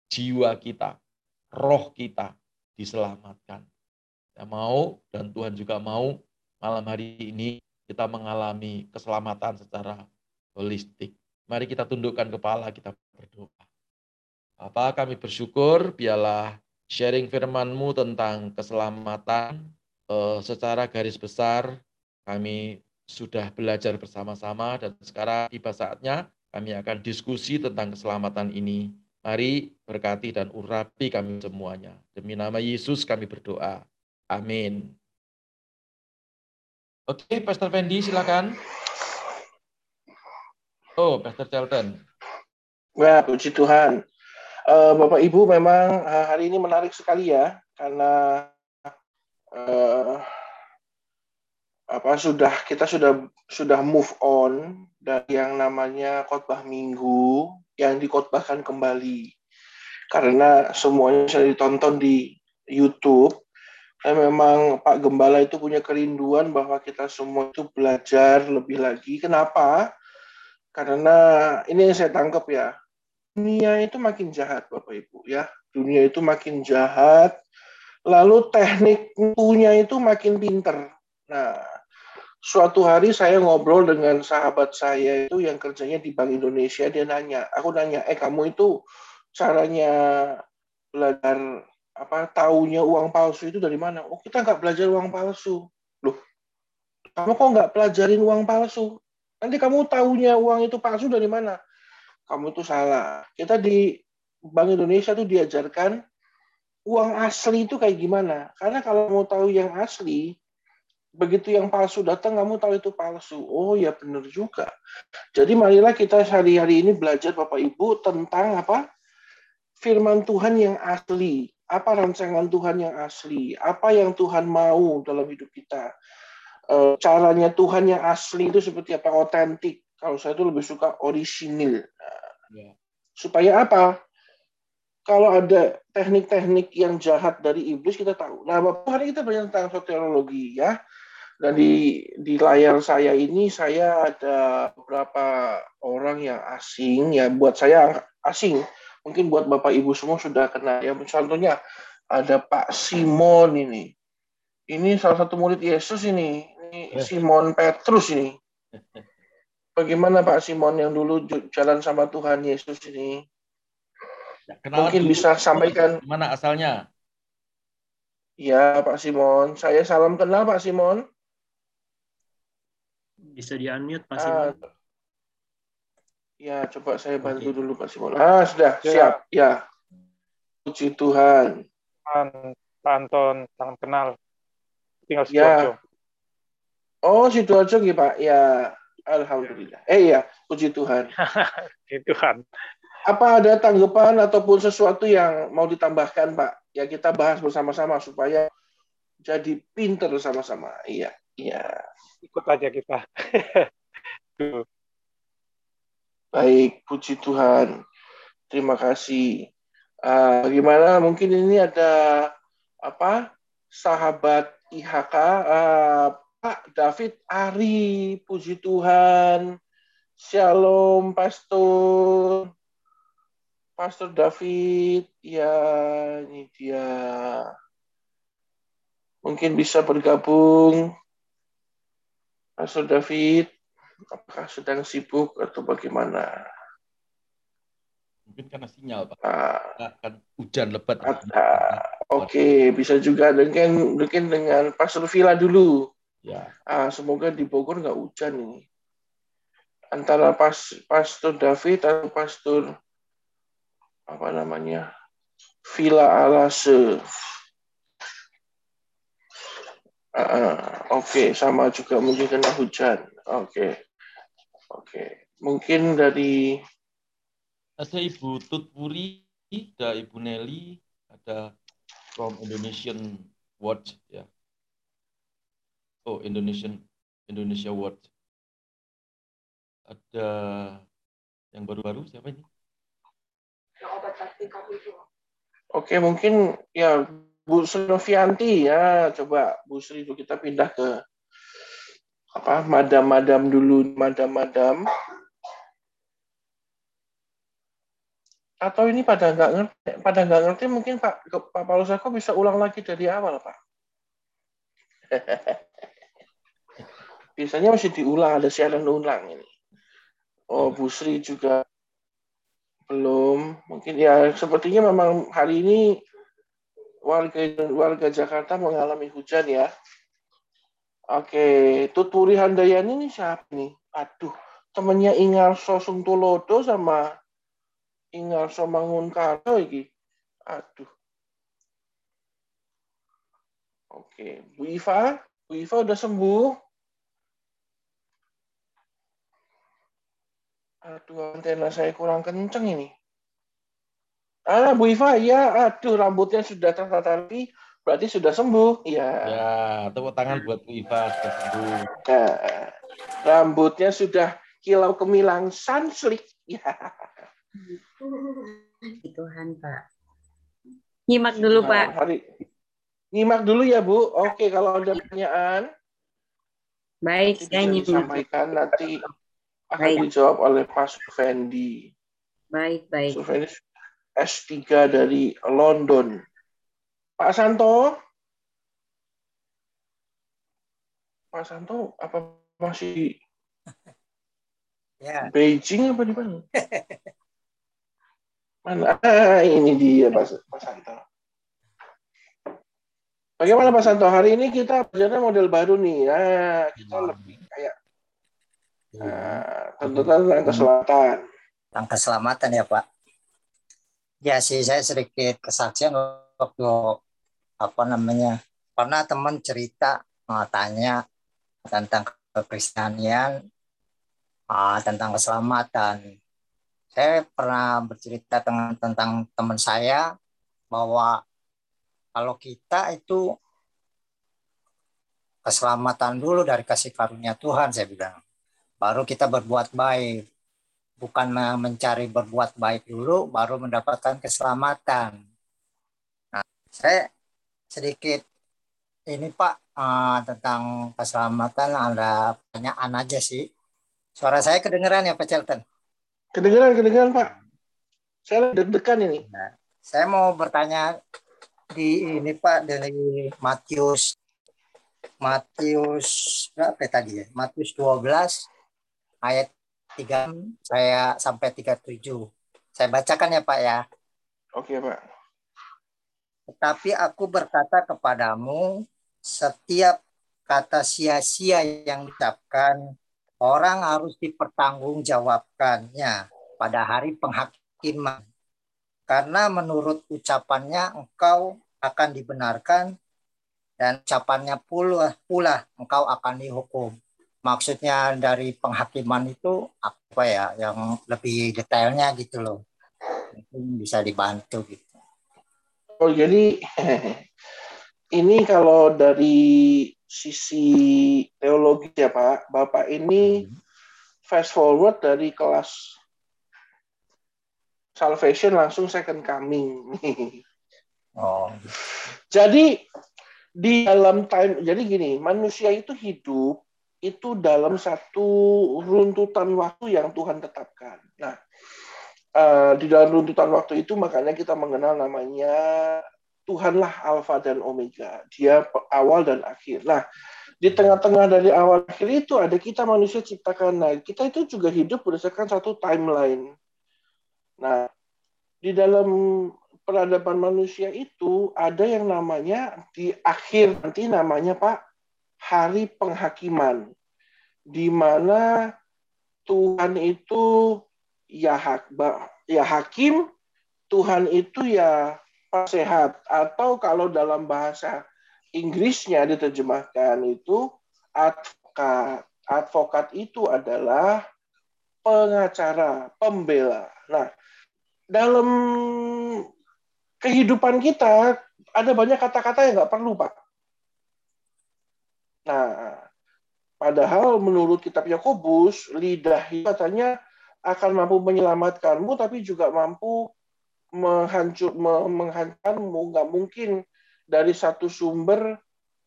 jiwa kita, roh kita diselamatkan. Ya mau dan Tuhan juga mau malam hari ini kita mengalami keselamatan secara holistik. Mari kita tundukkan kepala, kita berdoa. Apa kami bersyukur, biarlah sharing firman-Mu tentang keselamatan eh, secara garis besar kami sudah belajar bersama-sama dan sekarang tiba saatnya kami akan diskusi tentang keselamatan ini. Mari berkati dan urapi kami semuanya. Demi nama Yesus kami berdoa. Amin. Oke, Pastor Fendi silakan. Oh, Pastor Charlton. Ya, puji Tuhan. Uh, Bapak Ibu memang uh, hari ini menarik sekali ya, karena uh, apa sudah kita sudah sudah move on dari yang namanya khotbah minggu yang dikotbahkan kembali karena semuanya sudah ditonton di YouTube dan memang Pak Gembala itu punya kerinduan bahwa kita semua itu belajar lebih lagi. Kenapa? Karena ini yang saya tangkap ya, dunia itu makin jahat Bapak Ibu ya. Dunia itu makin jahat. Lalu teknik punya itu makin pinter. Nah, suatu hari saya ngobrol dengan sahabat saya itu yang kerjanya di Bank Indonesia. Dia nanya, aku nanya, eh kamu itu caranya belajar apa taunya uang palsu itu dari mana? Oh kita nggak belajar uang palsu. Loh, kamu kok nggak pelajarin uang palsu? Nanti kamu taunya uang itu palsu dari mana? kamu itu salah. Kita di Bank Indonesia tuh diajarkan uang asli itu kayak gimana. Karena kalau mau tahu yang asli, begitu yang palsu datang, kamu tahu itu palsu. Oh ya benar juga. Jadi marilah kita hari-hari ini belajar Bapak Ibu tentang apa? Firman Tuhan yang asli. Apa rancangan Tuhan yang asli? Apa yang Tuhan mau dalam hidup kita? Eh, caranya Tuhan yang asli itu seperti apa? Otentik kalau saya itu lebih suka orisinil. Nah, Supaya apa? Kalau ada teknik-teknik yang jahat dari iblis kita tahu. Nah, Bapak hari kita belajar tentang soteriologi ya. Dan di di layar saya ini saya ada beberapa orang yang asing ya buat saya asing. Mungkin buat Bapak Ibu semua sudah kenal ya. Contohnya ada Pak Simon ini. Ini salah satu murid Yesus ini. Ini Simon Petrus ini. Bagaimana Pak Simon yang dulu jalan sama Tuhan Yesus ini? Ya, Mungkin dulu, bisa sampaikan. Mana asalnya? Ya Pak Simon, saya salam kenal Pak Simon. Bisa di-unmute Pak Simon. Uh, ya, coba saya bantu okay. dulu Pak Simon. Ah, sudah, ya. siap. Ya. Puji Tuhan. Pak Anton, sangat kenal. Tinggal Sidoarjo. Ya. Oh, Sidoarjo ya Pak. Ya. Alhamdulillah. Eh iya, puji Tuhan. puji Tuhan. Apa ada tanggapan ataupun sesuatu yang mau ditambahkan, Pak? Ya kita bahas bersama-sama supaya jadi pinter sama-sama. Iya, iya. Ikut aja kita. Baik, puji Tuhan. Terima kasih. Uh, bagaimana mungkin ini ada apa sahabat IHK uh, Pak David Ari, puji Tuhan. Shalom, Pastor. Pastor David, ya ini dia. Mungkin bisa bergabung. Pastor David, apakah sedang sibuk atau bagaimana? Mungkin karena sinyal, Pak. Ah, kan hujan lebat. Oke, okay. bisa juga dengan mungkin dengan Pastor Villa dulu. Ya, ah, semoga di Bogor nggak hujan ini. Antara pas Pastor David atau Pastor apa namanya Villa Alase. Uh, Oke, okay. sama juga mungkin kena hujan. Oke, okay. oke. Okay. Mungkin dari ada Ibu Tutpuri, ada Ibu Nelly, ada from Indonesian Watch ya. Oh, Indonesian Indonesia World. Ada yang baru-baru siapa ini? Oke, mungkin ya Bu Snovianti ya, coba Bu Sri itu kita pindah ke apa madam-madam dulu, madam-madam. Atau ini pada nggak ngerti, pada nggak ngerti mungkin Pak Pak Paulus bisa ulang lagi dari awal Pak. Biasanya masih diulang, ada siaran ulang ini. Oh, Bu Sri juga belum. Mungkin ya sepertinya memang hari ini warga warga Jakarta mengalami hujan ya. Oke, Tuturi Handayani ini siapa nih? Aduh, temennya Ingarso Sungtulodo sama Ingarso Mangunkarno iki. Aduh. Oke, Bu Iva, Bu Iva udah sembuh. Aduh, antena saya kurang kenceng ini. Ah, Bu Iva, ya, aduh, rambutnya sudah tertata rapi, berarti sudah sembuh. Ya. Ya, tepuk tangan buat Bu Iva sudah sembuh. Nah, rambutnya sudah kilau kemilang sunslick. Ya. Tuhan, Pak. Nyimak dulu, Pak. Nah, hari nyimak dulu ya, Bu. Oke, kalau ada pertanyaan Baik, saya nyimak. disampaikan nanti akan Baik. dijawab oleh Pak Sufendi. Baik, baik. Sufendi S3 dari London. Pak Santo? Pak Santo, apa masih Ya, Beijing apa di mana? Mana? Ah, ini dia Pak, Pak Santo. Bagaimana Pak Santo? Hari ini kita belajarnya model baru nih. Nah, kita lebih kayak nah, tuntutan tentang keselamatan. tentang keselamatan ya Pak. Ya sih saya sedikit kesaksian waktu apa namanya pernah teman cerita eh, tanya tentang kekristenan eh, tentang keselamatan. Saya pernah bercerita dengan tentang teman saya bahwa kalau kita itu keselamatan dulu dari kasih karunia Tuhan saya bilang. Baru kita berbuat baik. Bukan me- mencari berbuat baik dulu baru mendapatkan keselamatan. Nah, saya sedikit ini Pak eh, tentang keselamatan ada pertanyaan aja sih. Suara saya kedengeran ya Pak Celton? Kedengeran, kedengeran Pak. Saya deg-degan ini. Saya mau bertanya di ini Pak dari Matius Matius berapa tadi ya? Matius 12 ayat 3 saya sampai 37. Saya bacakan ya Pak ya. Oke Pak. Tetapi aku berkata kepadamu setiap kata sia-sia yang diucapkan orang harus dipertanggungjawabkannya pada hari penghakiman. Karena menurut ucapannya engkau akan dibenarkan dan ucapannya pula, pula engkau akan dihukum. Maksudnya dari penghakiman itu apa ya yang lebih detailnya gitu loh. Mungkin bisa dibantu gitu. Oh jadi ini kalau dari sisi teologi ya Pak, Bapak ini fast forward dari kelas salvation langsung second coming. Oh, jadi di dalam time, jadi gini, manusia itu hidup itu dalam satu runtutan waktu yang Tuhan tetapkan. Nah, eh, di dalam runtutan waktu itu makanya kita mengenal namanya Tuhanlah Alfa dan Omega. Dia awal dan akhir. Nah, di tengah-tengah dari awal akhir itu ada kita manusia ciptakan. Nah, kita itu juga hidup berdasarkan satu timeline. Nah, di dalam peradaban manusia itu ada yang namanya di akhir nanti namanya Pak hari penghakiman di mana Tuhan itu ya hak ya hakim Tuhan itu ya pesehat atau kalau dalam bahasa Inggrisnya diterjemahkan itu advokat. Advokat itu adalah pengacara pembela. Nah dalam kehidupan kita ada banyak kata-kata yang nggak perlu, Pak. Nah, padahal menurut kitab Yakobus, lidah katanya akan mampu menyelamatkanmu, tapi juga mampu menghancur, menghancurkanmu. Nggak mungkin dari satu sumber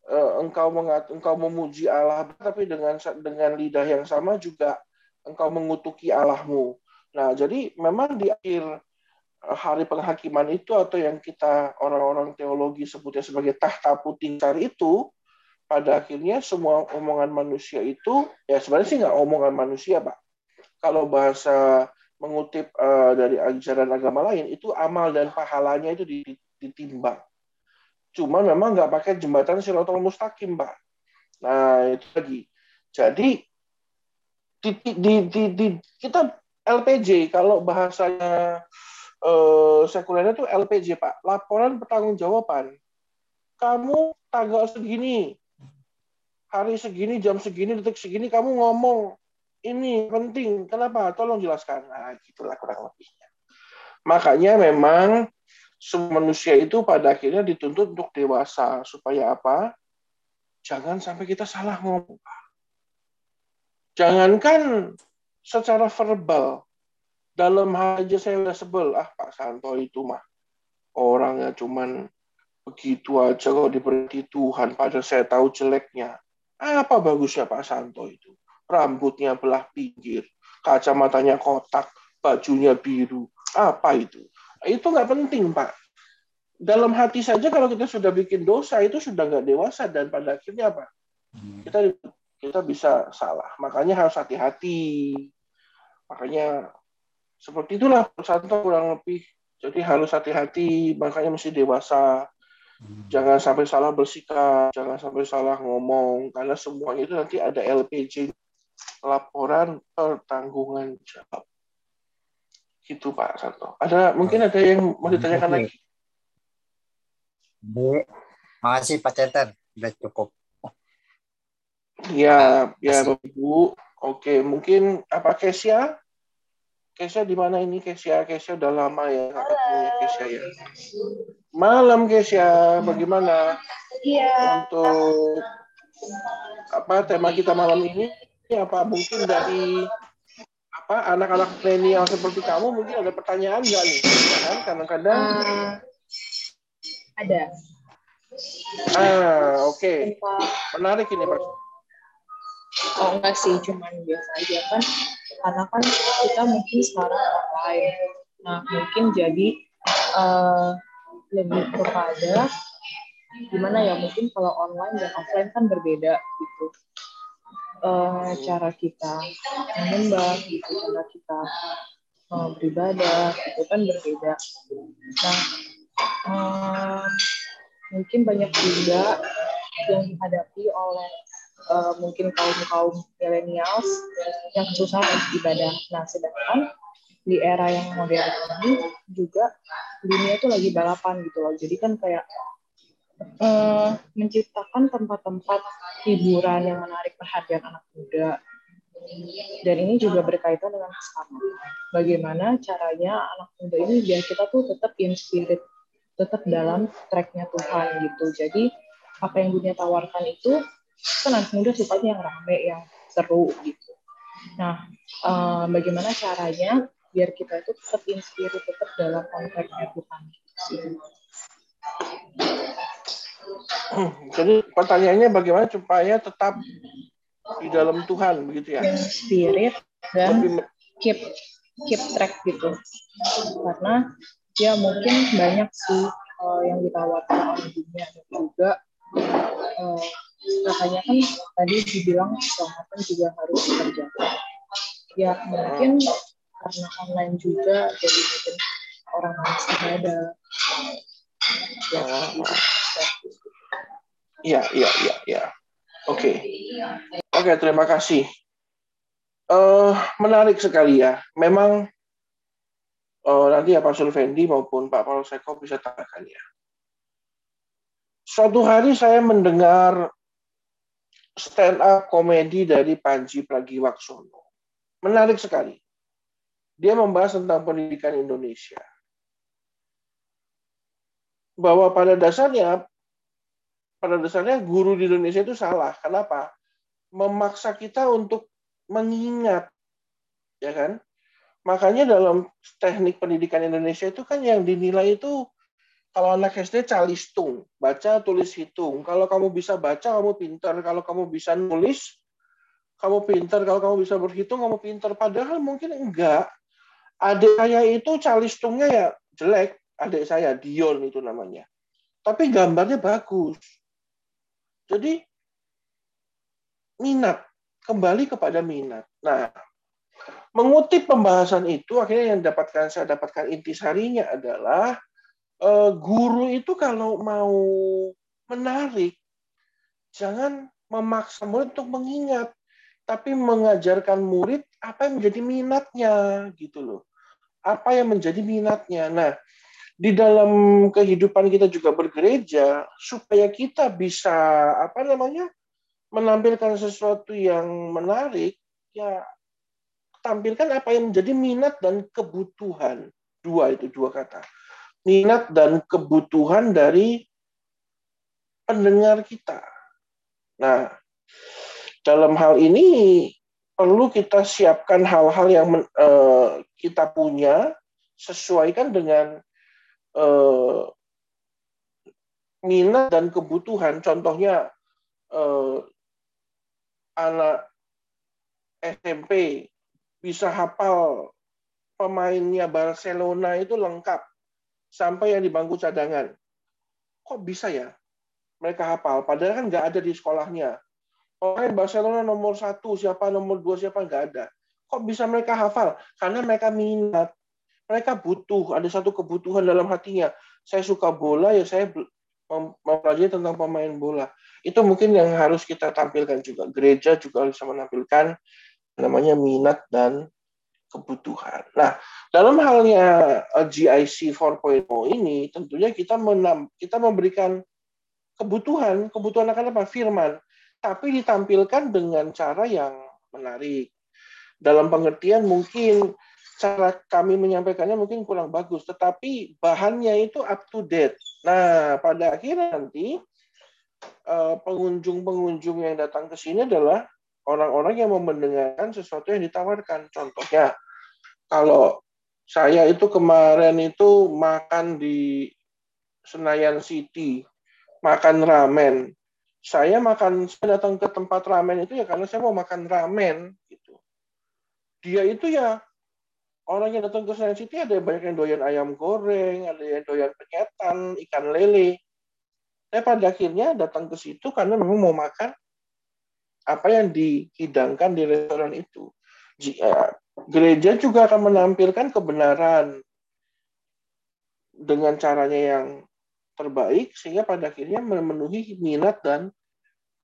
eh, engkau mengat, engkau memuji Allah, tapi dengan dengan lidah yang sama juga engkau mengutuki Allahmu. Nah, jadi memang di akhir eh, hari penghakiman itu atau yang kita orang-orang teologi sebutnya sebagai tahta putih itu pada akhirnya semua omongan manusia itu ya sebenarnya sih nggak omongan manusia pak. Kalau bahasa mengutip uh, dari ajaran agama lain itu amal dan pahalanya itu ditimbang. Cuma memang nggak pakai jembatan silatul mustaqim pak. Nah itu lagi. Jadi di, di, di, di, kita LPJ kalau bahasanya eh, sekulernya itu LPJ Pak, laporan pertanggungjawaban. Kamu tanggal segini, hari segini, jam segini, detik segini, kamu ngomong ini penting. Kenapa? Tolong jelaskan. Nah, gitulah kurang lebihnya. Makanya memang semua manusia itu pada akhirnya dituntut untuk dewasa supaya apa? Jangan sampai kita salah ngomong. Jangankan secara verbal, dalam hal aja saya udah sebel ah Pak Santo itu mah orangnya cuman begitu aja kalau diberi Tuhan padahal saya tahu jeleknya apa bagusnya Pak Santo itu? Rambutnya belah pinggir kacamatanya kotak bajunya biru. Apa itu? Itu nggak penting Pak. Dalam hati saja kalau kita sudah bikin dosa itu sudah nggak dewasa dan pada akhirnya apa? Kita kita bisa salah. Makanya harus hati-hati. Makanya seperti itulah Santo kurang lebih. Jadi harus hati-hati, makanya mesti dewasa. Hmm. Jangan sampai salah bersikap, jangan sampai salah ngomong, karena semuanya itu nanti ada LPJ, laporan pertanggungan jawab. Gitu Pak Santo. Ada mungkin ada yang mau ditanyakan lagi? Bu, makasih Pak Ceten, sudah cukup. Ya, ya Bu. Oke, mungkin apa Kesia? Kesia di mana ini Kesia? Kesia udah lama ya nggak ketemu Kesia ya. Malam Kesia, bagaimana? Iya. Untuk apa tema kita malam ini? Apa mungkin dari apa anak-anak milenial seperti kamu mungkin ada pertanyaan nggak nih? Ya kan kadang-kadang uh, ada. Ah, oke. Okay. Menarik ini, Pak. Oh, enggak sih, cuman biasa aja kan karena kan kita mungkin sekarang online nah mungkin jadi uh, lebih kepada gimana ya mungkin kalau online dan offline kan berbeda gitu. Uh, cara kita menyembah gitu cara kita uh, beribadah itu kan berbeda. Nah uh, mungkin banyak juga yang dihadapi oleh uh, mungkin kaum kaum milenials yang susah untuk ibadah. Nah, sedangkan di era yang modern ini juga dunia itu lagi balapan gitu loh. Jadi kan kayak uh, menciptakan tempat-tempat hiburan yang menarik perhatian anak muda. Dan ini juga berkaitan dengan keselamatan. Bagaimana caranya anak muda ini biar kita tuh tetap in spirit, tetap dalam tracknya Tuhan gitu. Jadi apa yang dunia tawarkan itu kan anak muda sukanya yang rame yang seru gitu. Nah uh, bagaimana caranya biar kita itu tetap inspirasi tetap dalam konteksnya Tuhan? Jadi pertanyaannya bagaimana supaya tetap di dalam Tuhan begitu ya? Spirit dan keep keep track gitu. Karena ya mungkin banyak sih uh, yang ditawarkan oleh dunia dan juga uh, makanya kan tadi dibilang keselamatan juga harus dikerjakan ya mungkin karena online juga jadi mungkin orang harus ada ya Iya, iya, iya, iya. Oke. Oke, terima kasih. Uh, menarik sekali ya. Memang uh, nanti ya Pak Sulvendi maupun Pak Paul Seko bisa tanyakan ya. Suatu hari saya mendengar stand up komedi dari Panji Pragiwaksono. Menarik sekali. Dia membahas tentang pendidikan Indonesia. Bahwa pada dasarnya pada dasarnya guru di Indonesia itu salah. Kenapa? Memaksa kita untuk mengingat, ya kan? Makanya dalam teknik pendidikan Indonesia itu kan yang dinilai itu kalau anak SD calistung, baca, tulis, hitung. Kalau kamu bisa baca, kamu pintar. Kalau kamu bisa nulis, kamu pintar. Kalau kamu bisa berhitung, kamu pintar. Padahal mungkin enggak. Adik saya itu calistungnya ya jelek, adik saya Dion itu namanya. Tapi gambarnya bagus. Jadi minat, kembali kepada minat. Nah, mengutip pembahasan itu akhirnya yang dapatkan saya dapatkan intisarinya adalah eh, guru itu kalau mau menarik jangan memaksa murid untuk mengingat tapi mengajarkan murid apa yang menjadi minatnya gitu loh. Apa yang menjadi minatnya. Nah di dalam kehidupan kita juga bergereja supaya kita bisa apa namanya menampilkan sesuatu yang menarik ya tampilkan apa yang menjadi minat dan kebutuhan. Dua itu dua kata minat dan kebutuhan dari pendengar kita nah dalam hal ini perlu kita siapkan hal-hal yang men, uh, kita punya sesuaikan dengan uh, minat dan kebutuhan. Contohnya uh, anak SMP bisa hafal pemainnya Barcelona itu lengkap sampai yang di bangku cadangan. Kok bisa ya? Mereka hafal, padahal kan nggak ada di sekolahnya. Pemain Barcelona nomor satu siapa nomor dua siapa nggak ada. Kok bisa mereka hafal? Karena mereka minat. Mereka butuh ada satu kebutuhan dalam hatinya. Saya suka bola ya saya mempelajari tentang pemain bola. Itu mungkin yang harus kita tampilkan juga. Gereja juga bisa menampilkan namanya minat dan kebutuhan. Nah, dalam halnya GIC 4.0 ini tentunya kita menam, kita memberikan kebutuhan, kebutuhan akan apa? Firman tapi ditampilkan dengan cara yang menarik. Dalam pengertian mungkin cara kami menyampaikannya mungkin kurang bagus, tetapi bahannya itu up to date. Nah, pada akhirnya nanti eh, pengunjung-pengunjung yang datang ke sini adalah orang-orang yang mau mendengarkan sesuatu yang ditawarkan. Contohnya, kalau saya itu kemarin itu makan di Senayan City, makan ramen saya makan saya datang ke tempat ramen itu ya karena saya mau makan ramen gitu. Dia itu ya orang yang datang ke Senayan City ada banyak yang doyan ayam goreng, ada yang doyan penyetan, ikan lele. Saya pada akhirnya datang ke situ karena memang mau makan apa yang dihidangkan di restoran itu. Eh, gereja juga akan menampilkan kebenaran dengan caranya yang terbaik sehingga pada akhirnya memenuhi minat dan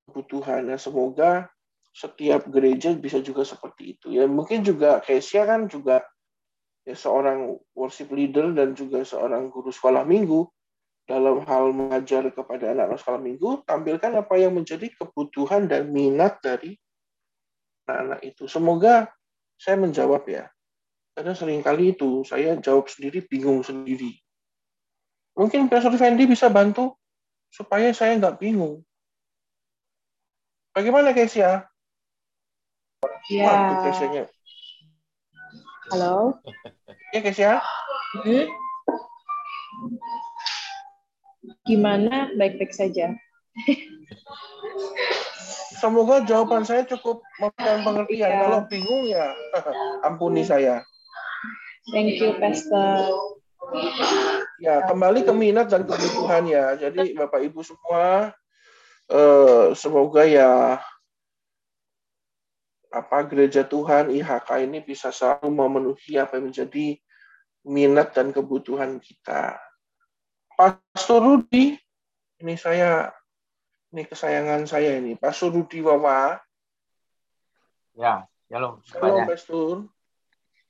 kebutuhan. Nah, semoga setiap gereja bisa juga seperti itu. Ya mungkin juga Kesia kan juga ya seorang worship leader dan juga seorang guru sekolah minggu dalam hal mengajar kepada anak-anak sekolah minggu tampilkan apa yang menjadi kebutuhan dan minat dari anak-anak itu. Semoga saya menjawab ya. Karena sering kali itu saya jawab sendiri bingung sendiri. Mungkin Profesor Fendi bisa bantu supaya saya nggak bingung. Bagaimana Kesia? Ya. Waduh, Kesianya. Halo. Ya Kesia. Hmm? Gimana? Baik-baik saja. Semoga jawaban saya cukup memberikan pengertian. Ya. Kalau bingung ya ampuni saya. Thank you, Pastor. Ya, kembali ke minat dan kebutuhan ya. Jadi Bapak Ibu semua eh, semoga ya apa gereja Tuhan IHK ini bisa selalu memenuhi apa yang menjadi minat dan kebutuhan kita. Pastor Rudi, ini saya ini kesayangan saya ini, Pastor Rudi Wawa. Ya, shalom Halo. Pastor.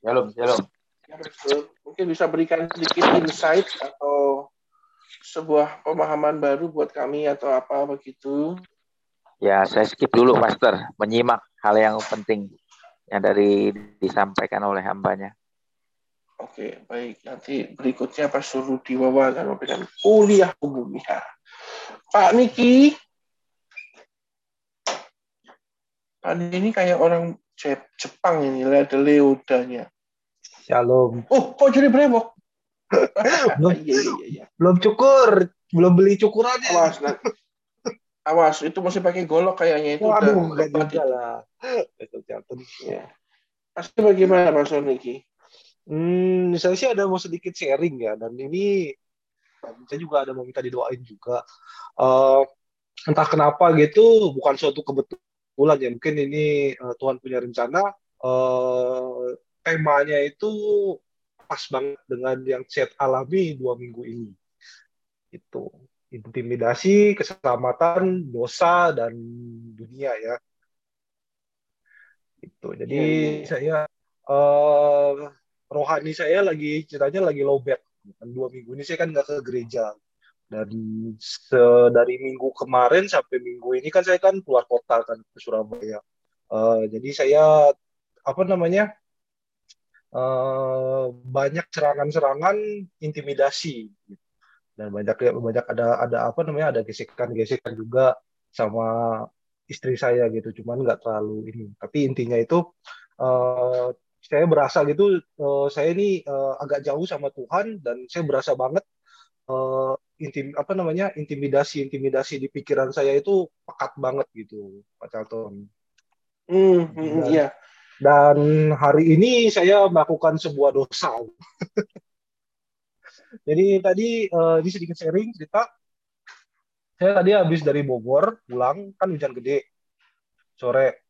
Shalom, shalom. Ya, Pastor. Mungkin bisa berikan sedikit insight atau sebuah pemahaman baru buat kami atau apa begitu. Ya, saya skip dulu, Pastor. Menyimak hal yang penting yang dari disampaikan oleh hambanya. Oke, baik. Nanti berikutnya Pak Surudi Wawa akan memberikan kuliah umum ya. Pak Niki. Pak Niki ini kayak orang Jep- Jepang ini, ada leodanya. Shalom. Oh, kok jadi brewok? belum, Iya, iya, iya. belum cukur, belum beli cukurannya. Awas, nah. awas, itu masih pakai golok kayaknya itu Waduh, udah enggak juga lah. Jatuh. Ya. Pasti bagaimana Pak Niki? Hmm, misalnya sih ada mau sedikit sharing ya, dan ini saya juga ada mau minta didoain juga. Eh, entah kenapa gitu, bukan suatu kebetulan ya. Mungkin ini eh, Tuhan punya rencana. eh, temanya itu pas banget dengan yang saya alami dua minggu ini. Itu intimidasi, keselamatan, dosa, dan dunia ya. Itu. Jadi iya. saya eh, rohani saya lagi ceritanya lagi lowbat. Dan dua minggu ini saya kan nggak ke gereja. Dan se- dari minggu kemarin sampai minggu ini kan saya kan keluar kota kan ke Surabaya. Eh, jadi saya apa namanya eh, banyak serangan-serangan intimidasi dan banyak banyak ada ada apa namanya ada gesekan-gesekan juga sama istri saya gitu cuman nggak terlalu ini tapi intinya itu eh, saya berasa gitu eh, saya ini eh, agak jauh sama Tuhan dan saya berasa banget eh, intim apa namanya intimidasi intimidasi di pikiran saya itu pekat banget gitu Pak Charlton. Hmm, hmm, dan iya. dan hari ini saya melakukan sebuah dosa. Jadi tadi eh, ini sedikit sharing cerita. Saya tadi habis dari Bogor pulang kan hujan gede sore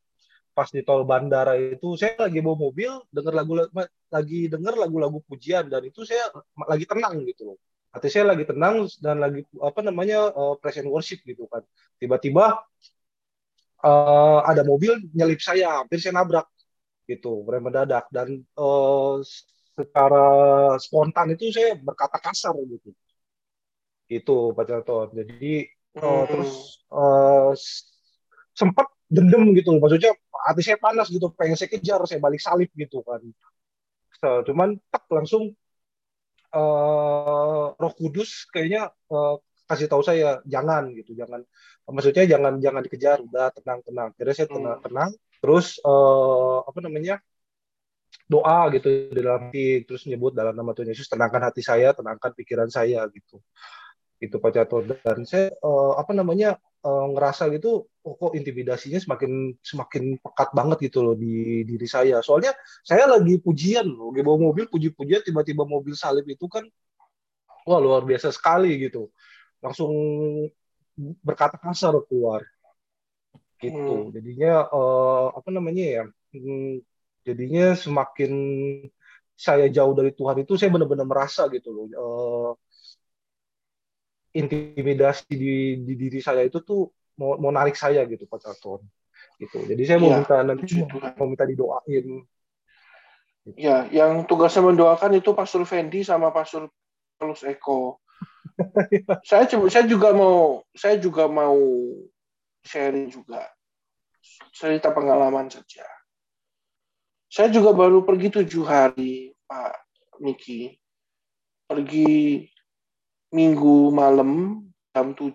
pas di tol bandara itu saya lagi bawa mobil denger lagu lagi denger lagu-lagu pujian dan itu saya lagi tenang gitu loh. Hati saya lagi tenang dan lagi apa namanya uh, praise and worship gitu kan. Tiba-tiba uh, ada mobil nyelip saya hampir saya nabrak gitu rem mendadak. Dan uh, secara spontan itu saya berkata kasar gitu. Itu Pak Jarton jadi uh, terus uh, sempat dendam gitu. Maksudnya hati saya panas gitu. Pengen saya kejar saya balik salib gitu kan. So, cuman tak langsung uh, Roh Kudus kayaknya uh, kasih tahu saya jangan gitu. Jangan maksudnya jangan jangan dikejar. Udah tenang tenang. Jadi saya tenang tenang. Terus uh, apa namanya doa gitu di dalam hati. Terus menyebut dalam nama Tuhan Yesus tenangkan hati saya tenangkan pikiran saya gitu. Itu Pak Catur. Dan saya uh, apa namanya uh, ngerasa gitu oh, kok intimidasinya semakin semakin pekat banget gitu loh di diri saya. Soalnya saya lagi pujian loh lagi bawa mobil puji-pujian tiba-tiba mobil salib itu kan wah luar biasa sekali gitu. Langsung berkata kasar keluar. Gitu. Hmm. jadinya uh, apa namanya ya hmm, jadinya semakin saya jauh dari Tuhan itu saya benar-benar merasa gitu loh uh, intimidasi di, di diri saya itu tuh mau, mau narik saya gitu Pak Carton gitu. Jadi saya mau ya, minta nanti mau minta didoain. Gitu. ya yang tugasnya mendoakan itu Pastor Fendi sama Pastor Paulus Eko saya saya juga mau saya juga mau sharing juga. Cerita pengalaman saja. Saya juga baru pergi tujuh hari Pak Niki pergi minggu malam jam 7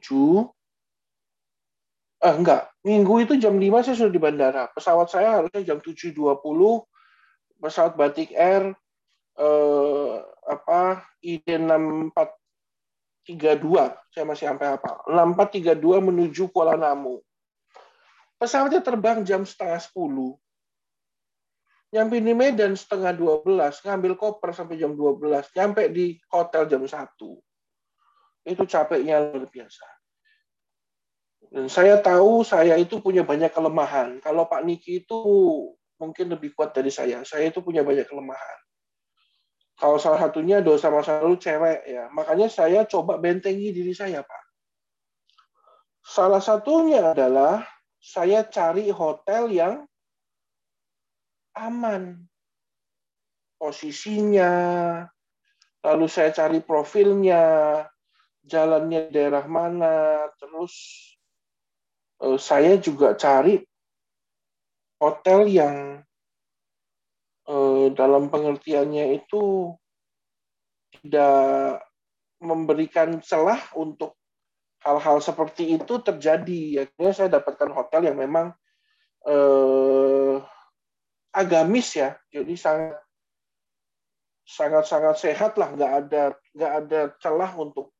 eh enggak. Minggu itu jam 5 saya sudah di bandara. Pesawat saya harusnya jam 7.20 pesawat Batik Air eh, apa ID 6432 saya masih sampai apa 6432 menuju Kuala Namu. Pesawatnya terbang jam setengah 10 nyampe di Medan setengah 12 ngambil koper sampai jam 12 nyampe di hotel jam 1 itu capeknya luar biasa. Dan saya tahu saya itu punya banyak kelemahan. Kalau Pak Niki itu mungkin lebih kuat dari saya. Saya itu punya banyak kelemahan. Kalau salah satunya dosa masa lalu cewek ya. Makanya saya coba bentengi diri saya, Pak. Salah satunya adalah saya cari hotel yang aman. Posisinya, lalu saya cari profilnya, jalannya daerah mana, terus uh, saya juga cari hotel yang uh, dalam pengertiannya itu tidak memberikan celah untuk hal-hal seperti itu terjadi. Akhirnya saya dapatkan hotel yang memang uh, agamis ya, jadi sangat sangat-sangat sehat lah, nggak ada nggak ada celah untuk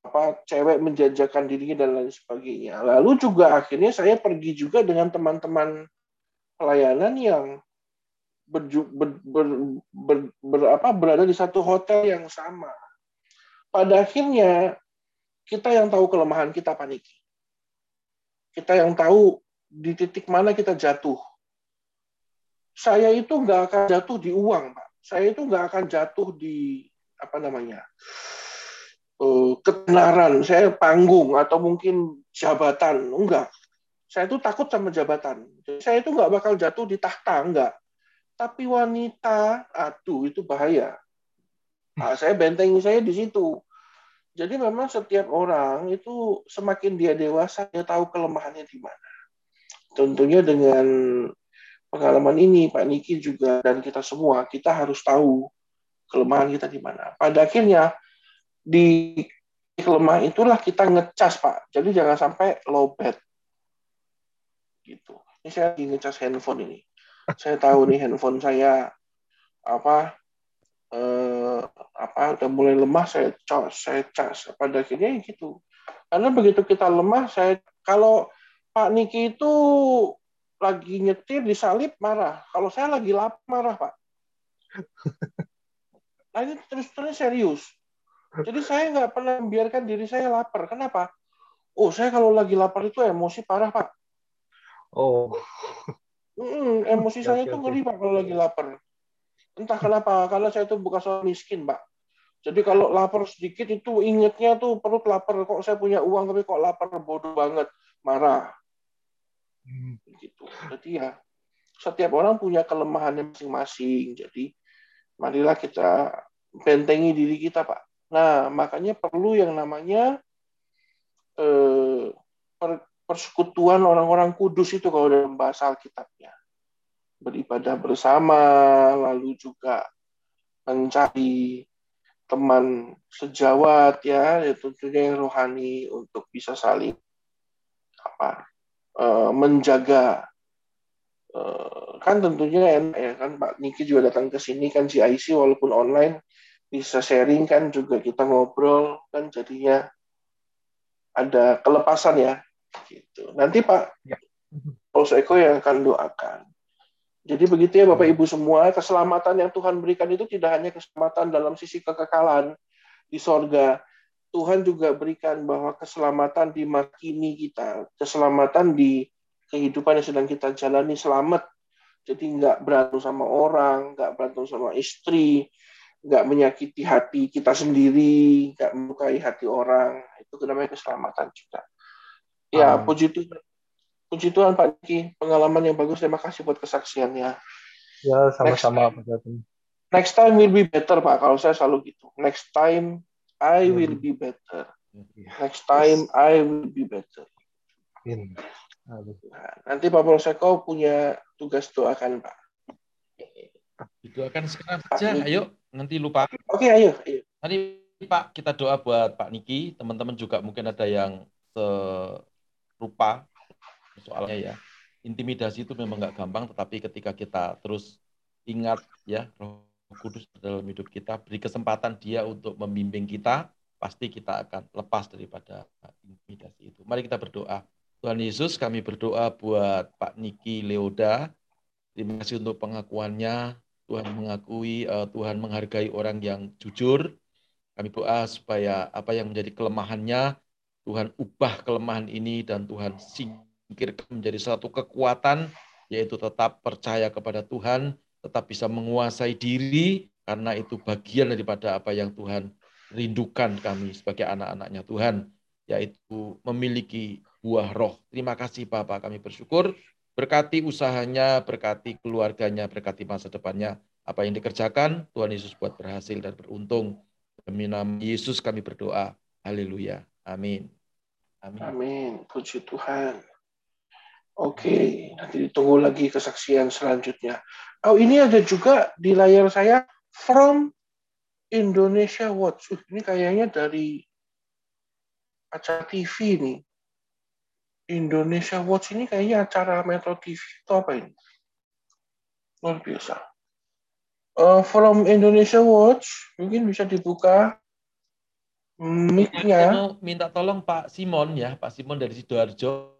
apa cewek menjajakan dirinya dan lain sebagainya. Lalu juga akhirnya saya pergi juga dengan teman-teman pelayanan yang berju, ber, ber, ber, ber, apa, berada di satu hotel yang sama. Pada akhirnya kita yang tahu kelemahan kita paniki. Kita yang tahu di titik mana kita jatuh. Saya itu nggak akan jatuh di uang, Pak. Saya itu nggak akan jatuh di apa namanya uh, ketenaran. Saya panggung atau mungkin jabatan, enggak. Saya itu takut sama jabatan. Jadi saya itu nggak bakal jatuh di tahta, enggak. Tapi wanita, aduh itu bahaya. Nah, saya bentengi saya di situ. Jadi memang setiap orang itu semakin dia dewasa, dia tahu kelemahannya di mana. Tentunya dengan pengalaman ini, Pak Niki juga dan kita semua, kita harus tahu kelemahan kita di mana. Pada akhirnya, di kelemahan itulah kita ngecas, Pak. Jadi jangan sampai low bed. Gitu. Ini saya lagi ngecas handphone ini saya tahu nih handphone saya apa eh, apa udah mulai lemah saya cas saya cas pada akhirnya ya gitu karena begitu kita lemah saya kalau Pak Niki itu lagi nyetir disalip marah kalau saya lagi lapar marah Pak nah ini terus terus serius jadi saya nggak pernah membiarkan diri saya lapar kenapa oh saya kalau lagi lapar itu emosi parah Pak oh Hmm, emosi saya itu ngeri pak kalau lagi lapar. Entah kenapa, karena saya itu bukan soal miskin pak. Jadi kalau lapar sedikit itu ingetnya tuh perut lapar. Kok saya punya uang tapi kok lapar bodoh banget, marah. Hmm. Gitu. Jadi ya setiap orang punya kelemahannya masing-masing. Jadi marilah kita bentengi diri kita pak. Nah makanya perlu yang namanya eh, persekutuan orang-orang kudus itu kalau dalam bahasa Alkitabnya. Beribadah bersama, lalu juga mencari teman sejawat ya, ya tentunya yang rohani untuk bisa saling apa uh, menjaga uh, kan tentunya enak ya kan Pak Niki juga datang ke sini kan GIC walaupun online bisa sharing kan juga kita ngobrol kan jadinya ada kelepasan ya Gitu. Nanti Pak ya. Eko yang akan doakan. Jadi begitu ya Bapak Ibu semua, keselamatan yang Tuhan berikan itu tidak hanya keselamatan dalam sisi kekekalan di sorga, Tuhan juga berikan bahwa keselamatan di makini kita, keselamatan di kehidupan yang sedang kita jalani selamat. Jadi nggak berantem sama orang, nggak berantem sama istri, nggak menyakiti hati kita sendiri, nggak melukai hati orang. Itu namanya keselamatan juga. Ya, um, puji Tuhan. Puji Tuhan Pak Diki, pengalaman yang bagus. Terima kasih buat kesaksiannya. Ya, sama-sama Pak Next time will be better Pak. Kalau saya selalu gitu. Next time I will be better. Next time I will be better. Nah, nanti Pak Polseko punya tugas doakan Pak. Didoakan sekarang saja, ayo. Nanti lupa. Oke, okay, ayo, ayo. Nanti Pak kita doa buat Pak Niki. Teman-teman juga mungkin ada yang se rupa soalnya ya intimidasi itu memang nggak gampang tetapi ketika kita terus ingat ya roh kudus dalam hidup kita beri kesempatan dia untuk membimbing kita pasti kita akan lepas daripada intimidasi itu mari kita berdoa Tuhan Yesus kami berdoa buat Pak Niki Leoda terima kasih untuk pengakuannya Tuhan mengakui uh, Tuhan menghargai orang yang jujur kami doa supaya apa yang menjadi kelemahannya Tuhan ubah kelemahan ini dan Tuhan singkirkan menjadi satu kekuatan yaitu tetap percaya kepada Tuhan, tetap bisa menguasai diri karena itu bagian daripada apa yang Tuhan rindukan kami sebagai anak-anaknya Tuhan, yaitu memiliki buah roh. Terima kasih Bapak, kami bersyukur. Berkati usahanya, berkati keluarganya, berkati masa depannya. Apa yang dikerjakan, Tuhan Yesus buat berhasil dan beruntung. Demi nama Yesus kami berdoa. Haleluya. Amin. Amin. Amin. Puji Tuhan. Oke, nanti ditunggu lagi kesaksian selanjutnya. Oh, ini ada juga di layar saya from Indonesia Watch. Uh, ini kayaknya dari acara TV nih. Indonesia Watch ini kayaknya acara Metro TV itu apa ini? Luar biasa. Uh, from Indonesia Watch, mungkin bisa dibuka mic-nya. minta tolong Pak Simon ya, Pak Simon dari Sidoarjo,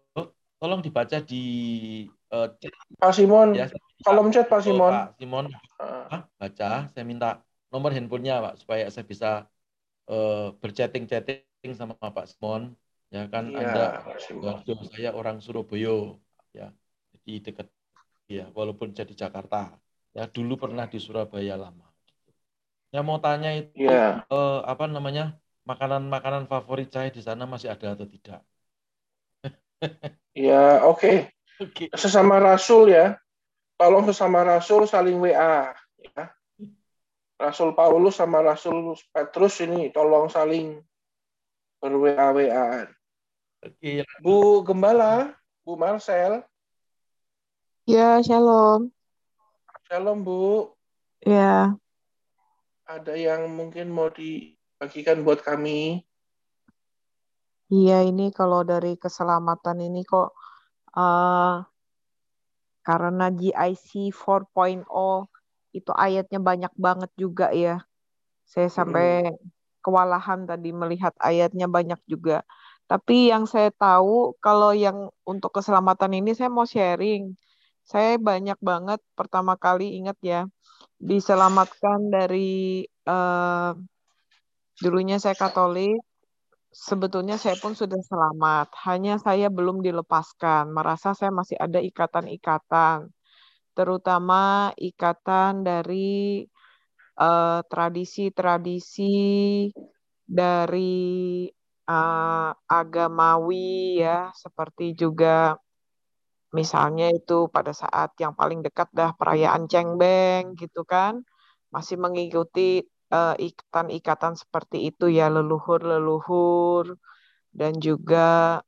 tolong dibaca di uh, Pak Simon, ya, kolom chat Pak Oh, Simon. Pak Simon ah, baca, saya minta nomor handphonenya Pak supaya saya bisa eh, berchatting-chatting sama Pak Simon. Ya kan Iya, Anda waktu saya orang Surabaya ya. Jadi dekat ya walaupun jadi Jakarta. Ya dulu pernah di Surabaya lama. Yang mau tanya itu Iya. eh, apa namanya? Makanan-makanan favorit saya di sana masih ada atau tidak? Ya, oke. Oke. Sesama Rasul ya. Tolong sesama Rasul saling WA. Ya. Rasul Paulus sama Rasul Petrus ini tolong saling ber-WA-WA. Oke, Bu Gembala, Bu Marcel, Ya, shalom. shalom Bu. Ya, Ada yang mungkin mau dibagikan buat kami? iya ini kalau dari keselamatan ini kok eh karena GIC 4.0 itu ayatnya banyak banget juga ya. Saya sampai kewalahan tadi melihat ayatnya banyak juga. Tapi yang saya tahu kalau yang untuk keselamatan ini saya mau sharing. Saya banyak banget pertama kali ingat ya diselamatkan dari eh, dulunya saya Katolik, sebetulnya saya pun sudah selamat, hanya saya belum dilepaskan, merasa saya masih ada ikatan-ikatan, terutama ikatan dari eh, tradisi-tradisi dari eh, agamawi ya, seperti juga misalnya itu pada saat yang paling dekat dah perayaan Cengbeng gitu kan, masih mengikuti eh, ikatan-ikatan seperti itu ya leluhur-leluhur dan juga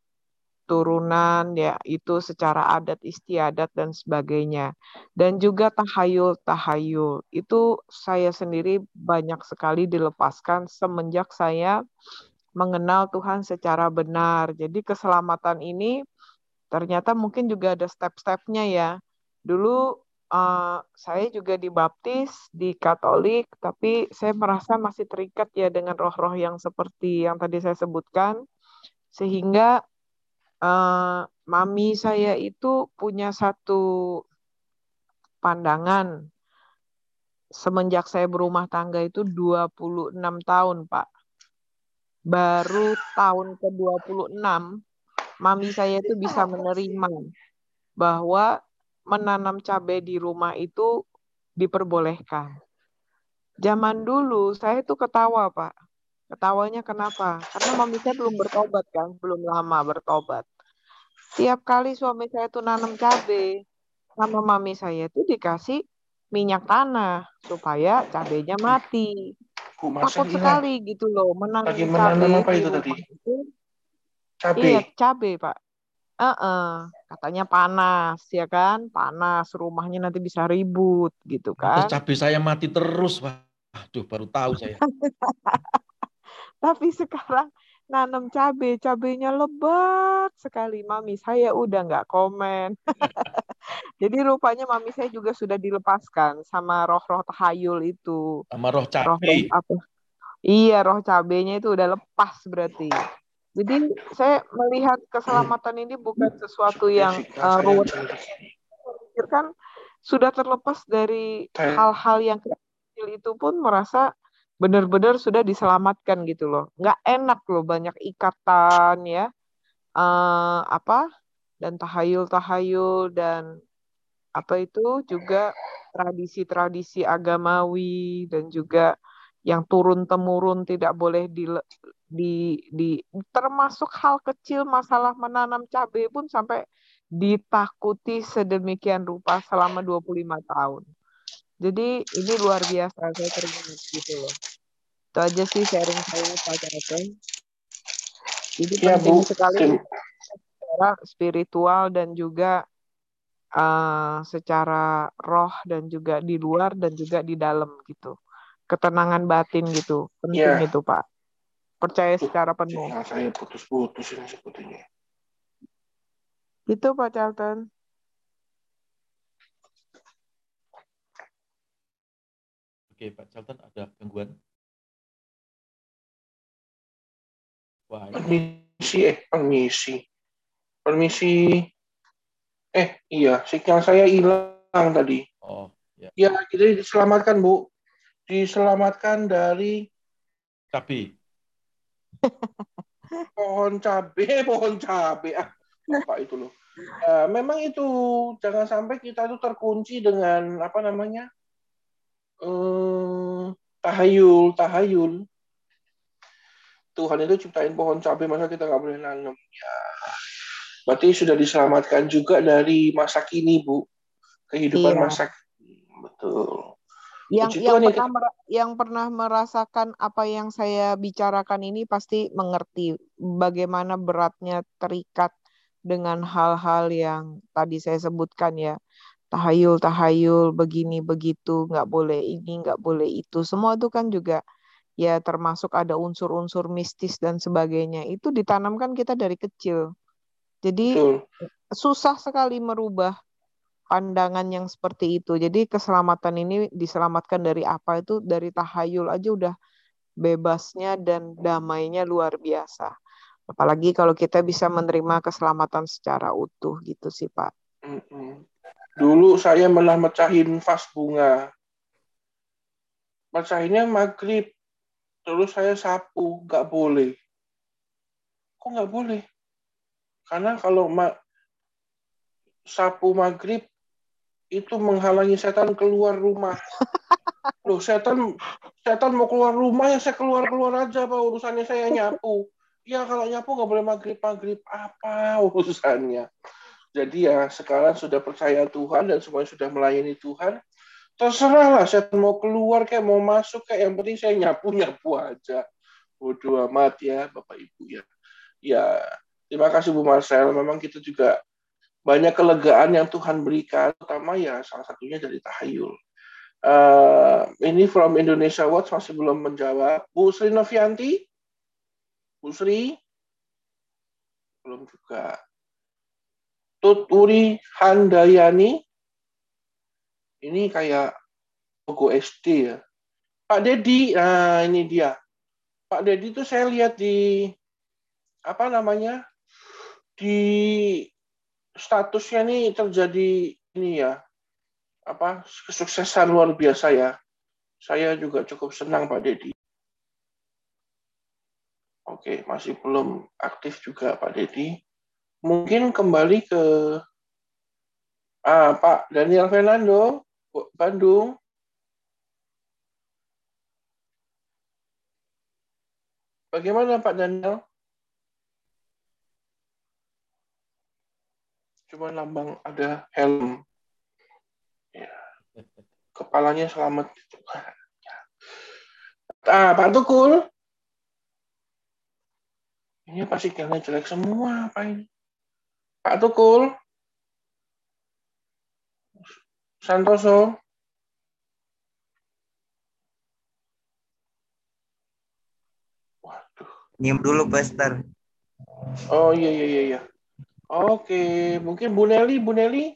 turunan ya itu secara adat istiadat dan sebagainya. Dan juga tahayul-tahayul itu saya sendiri banyak sekali dilepaskan semenjak saya mengenal Tuhan secara benar. Jadi keselamatan ini ternyata mungkin juga ada step-stepnya ya. Dulu eh, saya juga dibaptis di Katolik tapi saya merasa masih terikat ya dengan roh-roh yang seperti yang tadi saya sebutkan. Sehingga eh, mami saya itu punya satu pandangan. Semenjak saya berumah tangga itu 26 tahun, Pak. Baru tahun ke-26 mami saya itu bisa menerima bahwa menanam cabai di rumah itu diperbolehkan. Zaman dulu saya itu ketawa, Pak. Ketawanya kenapa? Karena mami saya belum bertobat kan, belum lama bertobat. Tiap kali suami saya itu nanam cabai, sama mami saya itu dikasih minyak tanah supaya cabenya mati. Takut gila. sekali gitu loh menanam Lagi cabai menanam apa itu tadi? itu. Cabai. Iya, cabai, Pak. Heeh, katanya panas ya kan? Panas, rumahnya nanti bisa ribut gitu Terus kan. cabai saya mati terus, Pak. Aduh, baru tahu saya. Tapi sekarang nanam cabai, cabainya lebat sekali. Mami saya udah nggak komen. Jadi rupanya mami saya juga sudah dilepaskan sama roh-roh tahayul itu. Sama roh Roh-roh cabai. apa? Iya, roh cabenya itu udah lepas berarti. Jadi saya melihat keselamatan ini bukan sesuatu yang uh, ruwet. Kan sudah terlepas dari hal-hal yang kecil itu pun merasa benar-benar sudah diselamatkan gitu loh. Nggak enak loh banyak ikatan ya. Uh, apa dan tahayul-tahayul dan apa itu juga tradisi-tradisi agamawi dan juga yang turun temurun tidak boleh di di di termasuk hal kecil masalah menanam cabai pun sampai ditakuti sedemikian rupa selama 25 tahun. Jadi ini luar biasa saya teringat gitu loh. Itu aja sih sharing saya Pak Jaratan. Jadi Ya, penting Bu. sekali Tim- secara spiritual dan juga uh, secara roh dan juga di luar dan juga di dalam gitu. Ketenangan batin gitu. Penting Ya. itu, Pak. Percaya secara penuh. Saya putus-putus ini sepertinya. Itu Pak Charlton. Oke, Pak Charlton ada gangguan? Wah, Permisi, eh, permisi. Permisi. Eh, iya, sinyal saya hilang. tadi. Oh, ya. Ya, jadi diselamatkan Bu. Diselamatkan dari Cabai. pohon cabe, pohon cabe. Ah, apa itu loh. Ya, memang itu jangan sampai kita itu terkunci dengan apa namanya eh, tahayul, tahayul. Tuhan itu ciptain pohon cabai, masa kita nggak boleh nanam? Ya, berarti sudah diselamatkan juga dari masa kini, Bu. Kehidupan Iya. masa kini. Betul. yang Puji yang Tuhan ya, pernah mera- yang pernah merasakan apa yang saya bicarakan ini pasti mengerti bagaimana beratnya terikat dengan hal-hal yang tadi saya sebutkan ya tahayul tahayul begini begitu nggak boleh ini nggak boleh itu semua itu kan juga ya termasuk ada unsur-unsur mistis dan sebagainya itu ditanamkan kita dari kecil jadi Betul. susah sekali merubah pandangan yang seperti itu. Jadi keselamatan ini diselamatkan dari apa itu dari tahayul aja udah bebasnya dan damainya luar biasa. Apalagi kalau kita bisa menerima keselamatan secara utuh gitu sih Pak. Mm-mm. Dulu saya malah mecahin vas bunga. Mecahinnya maghrib. Terus saya sapu, nggak boleh. Kok nggak boleh? Karena kalau ma- sapu maghrib itu menghalangi setan keluar rumah. Loh, setan setan mau keluar rumah ya saya keluar keluar aja pak urusannya saya nyapu. Ya kalau nyapu nggak boleh maghrib maghrib apa urusannya. Jadi ya sekarang sudah percaya Tuhan dan semuanya sudah melayani Tuhan. Terserah lah setan mau keluar kayak mau masuk kayak yang penting saya nyapu nyapu aja. Bodoh amat ya Bapak Ibu ya. Ya terima kasih Bu Marcel. Memang kita juga banyak kelegaan yang Tuhan berikan, terutama ya salah satunya dari tahayul. Eh, ini from Indonesia Watch masih belum menjawab. Bu Sri Novianti? Bu Sri? Belum juga. Tuturi Handayani? Ini kayak logo SD ya. Pak Dedi, nah ini dia. Pak Dedi itu saya lihat di apa namanya di statusnya nih terjadi ini ya apa kesuksesan luar biasa ya. Saya juga cukup senang Pak Dedi. Oke, masih belum aktif juga Pak Dedi. Mungkin kembali ke ah, Pak Daniel Fernando, Bandung. Bagaimana Pak Daniel? Cuma lambang ada helm. Ya. Kepalanya selamat. Ah, Pak Tukul. Ini pasti sinyalnya jelek semua. Apa ini? Pak Tukul. Santoso. Nyium dulu, Pastor. Oh iya iya iya. iya. Oke, mungkin Bu Nelly, Bu Nelly.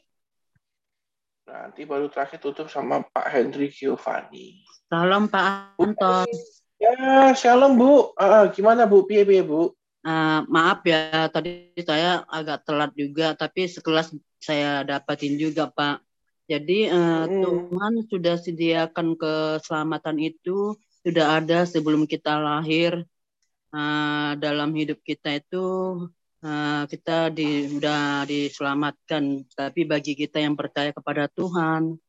Nanti baru terakhir tutup sama Pak Hendri Giovanni. Salam Pak Anton. Ya, shalom Bu. Ah, gimana Bu? Piye piye Bu? Eh, maaf ya, tadi saya agak telat juga, tapi sekelas saya dapatin juga Pak. Jadi eh, Tuhan sudah sediakan keselamatan itu sudah ada sebelum kita lahir. Eh, dalam hidup kita itu eh, kita di, sudah diselamatkan, tapi bagi kita yang percaya kepada Tuhan,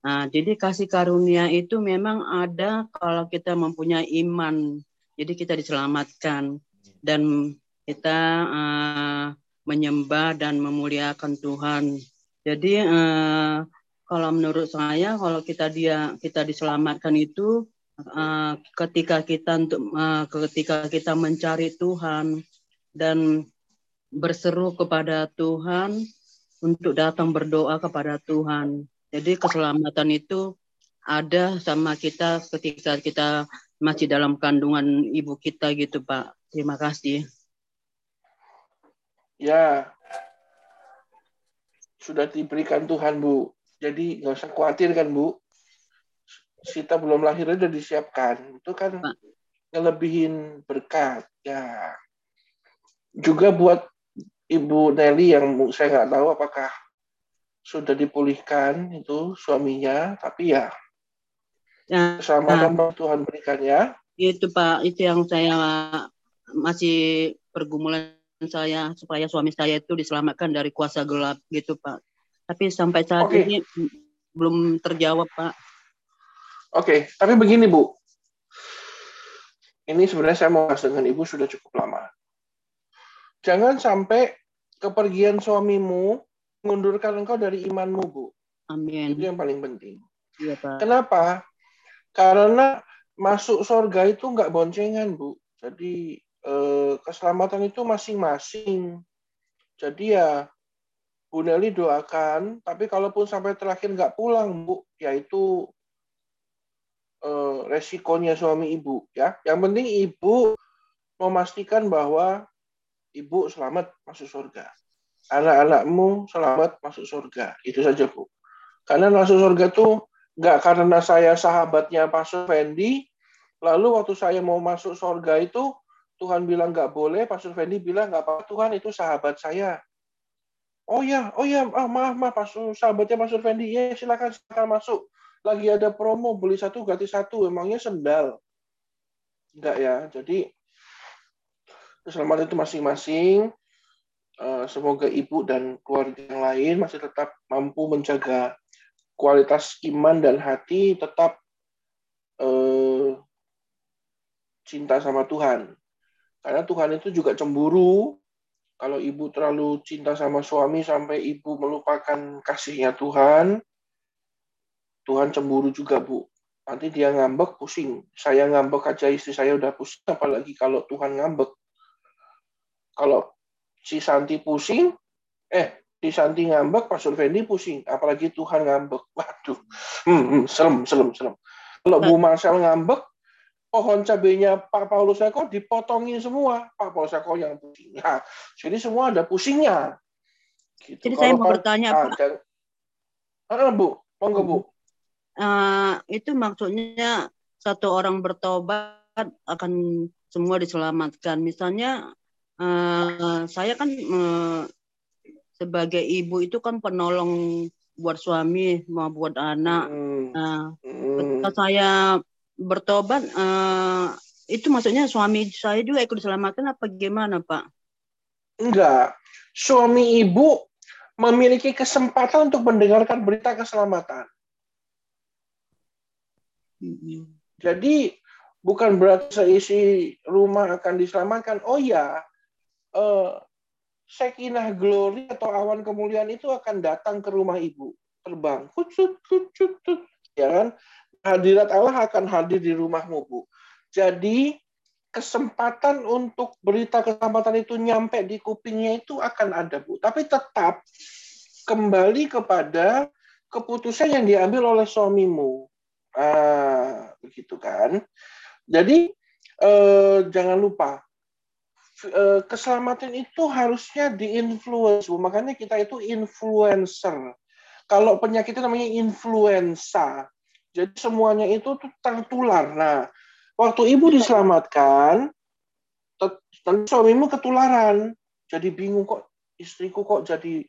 Nah, jadi kasih karunia itu memang ada kalau kita mempunyai iman. Jadi kita diselamatkan dan kita uh, menyembah dan memuliakan Tuhan. Jadi uh, kalau menurut saya kalau kita dia kita diselamatkan itu uh, ketika kita untuk uh, ketika kita mencari Tuhan dan berseru kepada Tuhan untuk datang berdoa kepada Tuhan. Jadi keselamatan itu ada sama kita ketika kita masih dalam kandungan ibu kita gitu Pak. Terima kasih. Ya, sudah diberikan Tuhan Bu. Jadi nggak usah khawatir kan Bu. Kita belum lahir udah disiapkan. Itu kan ngelebihin berkat. Ya. Juga buat Ibu Nelly yang saya nggak tahu apakah sudah dipulihkan itu suaminya, tapi ya Nah, keselamatan Tuhan berikannya. itu Pak, itu yang saya masih pergumulan saya supaya suami saya itu diselamatkan dari kuasa gelap gitu Pak. Tapi sampai saat Oke. ini belum terjawab Pak. Oke, tapi begini Bu. Ini sebenarnya saya mau bahas dengan Ibu sudah cukup lama. Jangan sampai kepergian suamimu mengundurkan engkau dari imanmu, Bu. Amin. Itu yang paling penting. Iya Pak. Kenapa? Karena masuk surga itu nggak boncengan, Bu. Jadi eh, keselamatan itu masing-masing. Jadi ya Bu Nelly doakan, tapi kalaupun sampai terakhir nggak pulang, Bu, yaitu eh, resikonya suami ibu, ya. Yang penting ibu memastikan bahwa ibu selamat masuk surga. Anak-anakmu selamat masuk surga. Itu saja, Bu. Karena masuk surga tuh nggak karena saya sahabatnya Pastor Fendi, lalu waktu saya mau masuk surga itu Tuhan bilang nggak boleh, Pastor Fendi bilang nggak apa-apa Tuhan itu sahabat saya. Oh ya, oh ya, ah, maaf maaf, Pastor sahabatnya Pastor Fendi, ya silakan silakan masuk. Lagi ada promo beli satu gratis satu, emangnya sendal. Enggak ya, jadi keselamatan itu masing-masing. Eh, Semoga ibu dan keluarga yang lain masih tetap mampu menjaga kualitas iman dan hati tetap eh, cinta sama Tuhan. Karena Tuhan itu juga cemburu. Kalau ibu terlalu cinta sama suami sampai ibu melupakan kasihnya Tuhan, Tuhan cemburu juga, Bu. Nanti dia ngambek, pusing. Saya ngambek aja istri saya udah pusing, apalagi kalau Tuhan ngambek. Kalau si Santi pusing, eh, si Santi ngambek, Pak Fendi pusing. Apalagi Tuhan ngambek. Waduh, hmm, hmm, serem, serem, serem. Kalau Bu Marcel ngambek, pohon cabenya Pak Paulus Eko dipotongin semua. Pak Paulus Eko yang pusing. Nah, jadi semua ada pusingnya. Gitu. Jadi saya mau Pak- bertanya, ah, Pak. dan- Ah, Bu, monggo Bu. Eh, itu maksudnya satu orang bertobat akan semua diselamatkan. Misalnya eh, saya kan eh, sebagai ibu itu kan penolong buat suami mau buat anak. Nah, ketika saya bertobat eh, itu maksudnya suami saya juga ikut diselamatkan apa gimana Pak? Enggak. Suami ibu memiliki kesempatan untuk mendengarkan berita keselamatan. Jadi bukan berarti seisi rumah akan diselamatkan. Oh ya, eh, Sekinah glory atau awan kemuliaan itu akan datang ke rumah ibu, terbang, kucut, kucut, kucut, ya kan? Hadirat Allah akan hadir di rumahmu, bu. Jadi kesempatan untuk berita keselamatan itu nyampe di kupingnya itu akan ada, bu. Tapi tetap kembali kepada keputusan yang diambil oleh suamimu. Ah, begitu kan? Jadi eh, jangan lupa keselamatan itu harusnya diinfluence. Makanya kita itu influencer. Kalau penyakit itu namanya influenza. Jadi semuanya itu tuh tertular. Nah, waktu ibu diselamatkan, tet- tentu suamimu ketularan. Jadi bingung kok istriku kok jadi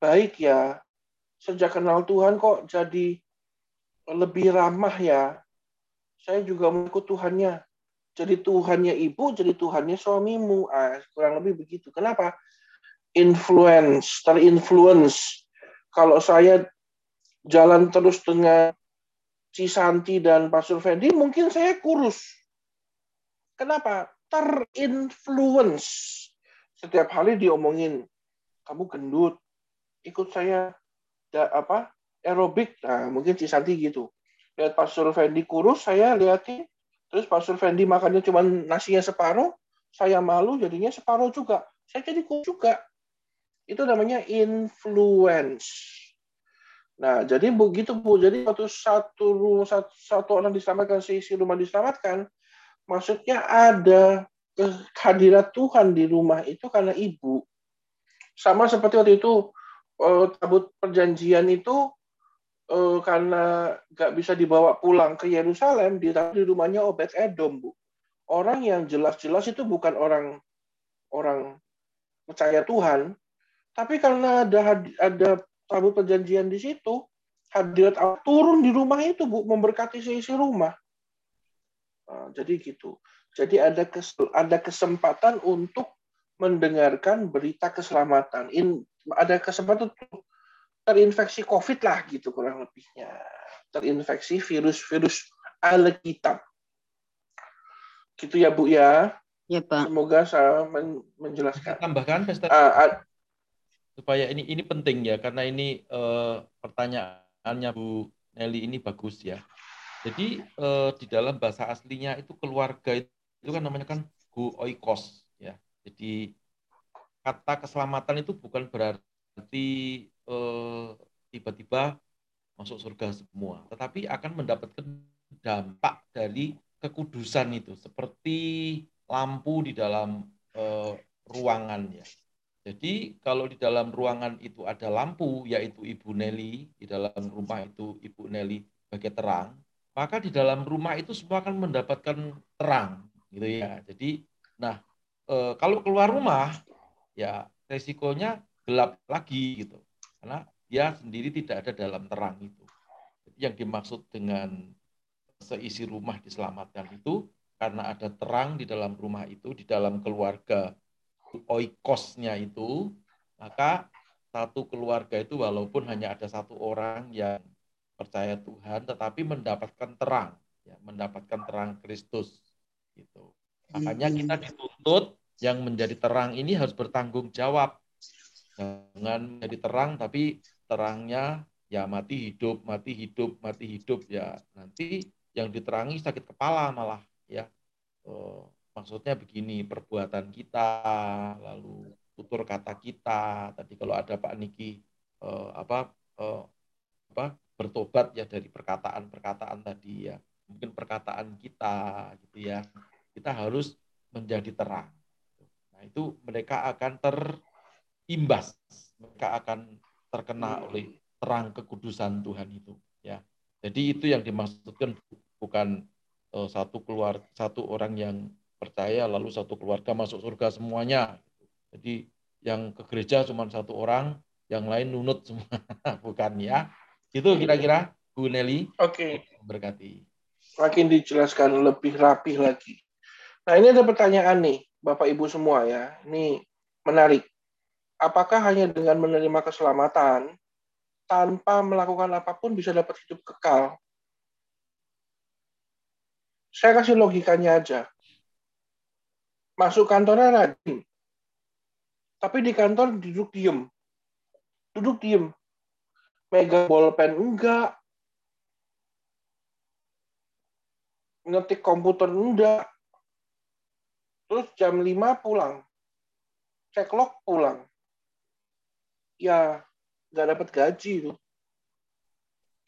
baik ya. Sejak kenal Tuhan kok jadi lebih ramah ya. Saya juga mau ikut Tuhannya. Jadi Tuhannya ibu, jadi Tuhannya suamimu. Ah, kurang lebih begitu. Kenapa? Influence, terinfluence. Kalau saya jalan terus dengan Cisanti dan Pastor Fendi, mungkin saya kurus. Kenapa? Terinfluence. Setiap hari diomongin, kamu gendut, ikut saya da, apa aerobik. Nah, mungkin Cisanti gitu. Lihat Pastor Fendi kurus, saya lihatin. Terus Pastor Fendi makannya cuma nasinya separuh, saya malu jadinya separuh juga. Saya jadi kurus juga. Itu namanya influence. Nah, jadi begitu Bu. Jadi waktu satu rumah satu, satu orang diselamatkan, seisi rumah diselamatkan, maksudnya ada kehadirat Tuhan di rumah itu karena ibu. Sama seperti waktu itu eh, tabut perjanjian itu eh, karena nggak bisa dibawa pulang ke Yerusalem, ditaruh di rumahnya Obed Edom, Bu. Orang yang jelas-jelas itu bukan orang orang percaya Tuhan, tapi karena ada ada tabut perjanjian di situ. Hadirat Allah turun di rumah itu, Bu, memberkati seisi rumah. Nah, jadi gitu. Jadi ada kes, ada kesempatan untuk mendengarkan berita keselamatan. In, ada kesempatan untuk terinfeksi COVID lah gitu kurang lebihnya. Terinfeksi virus-virus Alkitab. Gitu ya Bu ya. Ya Pak. Semoga saya men menjelaskan. Saya tambahkan, Pastor. Uh, uh, supaya ini ini penting ya karena ini uh, pertanyaannya Bu Nelly ini bagus ya. Jadi uh, di dalam bahasa aslinya itu keluarga itu, itu kan namanya kan gu oikos ya. Jadi kata keselamatan itu bukan berarti tiba-tiba masuk surga semua, tetapi akan mendapatkan dampak dari kekudusan itu seperti lampu di dalam uh, ruangan ya. Jadi kalau di dalam ruangan itu ada lampu, yaitu Ibu Nelly, di dalam rumah itu Ibu Nelly sebagai terang, maka di dalam rumah itu semua akan mendapatkan terang, gitu ya. Jadi, nah e, kalau keluar rumah, ya resikonya gelap lagi, gitu, karena dia sendiri tidak ada dalam terang itu. Jadi yang dimaksud dengan seisi rumah diselamatkan itu karena ada terang di dalam rumah itu, di dalam keluarga oikosnya itu, maka satu keluarga itu walaupun hanya ada satu orang yang percaya Tuhan, tetapi mendapatkan terang, ya, mendapatkan terang Kristus. Gitu. Makanya kita dituntut yang menjadi terang ini harus bertanggung jawab. Jangan menjadi terang, tapi terangnya ya mati hidup, mati hidup, mati hidup ya. Nanti yang diterangi sakit kepala malah ya. Oh, maksudnya begini perbuatan kita lalu tutur kata kita. Tadi kalau ada Pak Niki eh, apa eh, apa bertobat ya dari perkataan-perkataan tadi ya. Mungkin perkataan kita gitu ya. Kita harus menjadi terang. Nah itu mereka akan terimbas mereka akan terkena oleh terang kekudusan Tuhan itu ya jadi itu yang dimaksudkan bukan uh, satu keluar satu orang yang percaya lalu satu keluarga masuk surga semuanya. Jadi yang ke gereja cuma satu orang, yang lain nunut semua, bukan ya? Itu kira-kira Bu Nelly. Oke. Okay. Berkati. Makin dijelaskan lebih rapih lagi. Nah ini ada pertanyaan nih, Bapak Ibu semua ya. Ini menarik. Apakah hanya dengan menerima keselamatan tanpa melakukan apa pun bisa dapat hidup kekal? Saya kasih logikanya aja masuk kantornya rajin. Tapi di kantor duduk diem. Duduk diem. Mega bolpen enggak. Ngetik komputer enggak. Terus jam 5 pulang. Cek log pulang. Ya, nggak dapat gaji itu.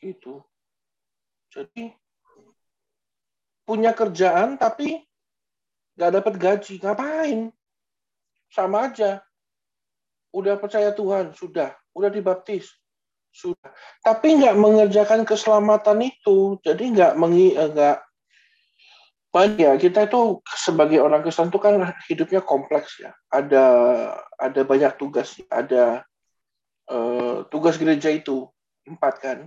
Itu. Jadi punya kerjaan tapi nggak dapat gaji, ngapain? Sama aja. Udah percaya Tuhan, sudah. Udah dibaptis, sudah. Tapi nggak mengerjakan keselamatan itu. Jadi nggak mengi, eh, nggak banyak ya kita itu sebagai orang Kristen itu kan hidupnya kompleks ya. Ada ada banyak tugas, ada uh, tugas gereja itu empat kan.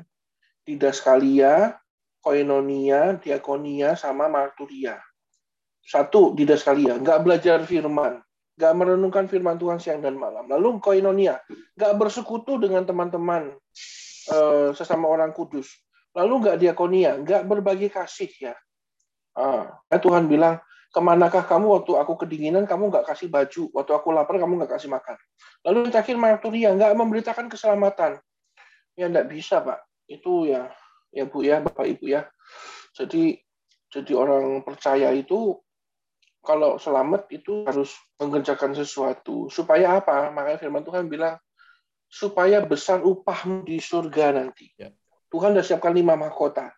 Didaskalia, koinonia, diakonia, sama marturia. Satu, di Daskalia, nggak belajar firman, nggak merenungkan firman Tuhan siang dan malam. Lalu koinonia, nggak bersekutu dengan teman-teman uh, sesama orang kudus. Lalu nggak diakonia, nggak berbagi kasih ya. Uh, Tuhan bilang, ke manakah kamu waktu aku kedinginan, kamu nggak kasih baju. Waktu aku lapar, kamu nggak kasih makan. Lalu yang terakhir, marturia, nggak memberitakan keselamatan. Ya nggak bisa, Pak. Itu ya, ya Bu ya, Bapak Ibu ya. Jadi jadi orang percaya itu kalau selamat itu harus mengerjakan sesuatu. Supaya apa? Makanya firman Tuhan bilang, supaya besar upahmu di surga nanti. Ya. Tuhan sudah siapkan lima mahkota.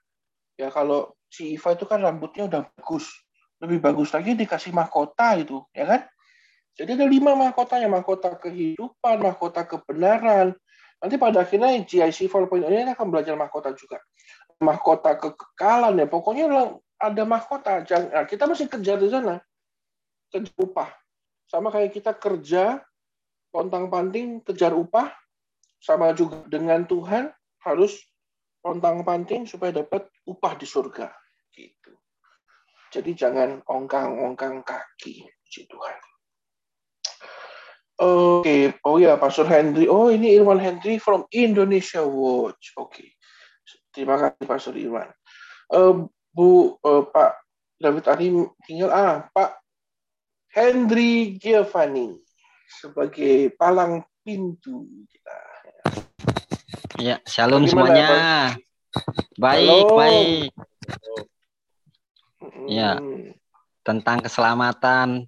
Ya kalau si Iva itu kan rambutnya udah bagus. Lebih bagus lagi dikasih mahkota itu, ya kan? Jadi ada lima mahkotanya, mahkota kehidupan, mahkota kebenaran. Nanti pada akhirnya GIC 4.0 ini akan belajar mahkota juga. Mahkota kekekalan ya, pokoknya ada mahkota. Nah, kita masih kejar di sana kejar upah. Sama kayak kita kerja, pontang-panting, kejar upah, sama juga dengan Tuhan harus pontang-panting supaya dapat upah di surga. Jadi jangan ongkang-ongkang kaki, puji Tuhan. Oke, okay. oh ya, Pastor Henry. Oh, ini Irwan Henry from Indonesia Watch. Oke, okay. terima kasih Pastor Irwan. Uh, Bu, uh, Pak David Ari tinggal ah Pak Henry Giovanni sebagai palang pintu kita. Ya, shalom Bagaimana, semuanya. Pak? Baik, Halo. baik. Ya, tentang keselamatan.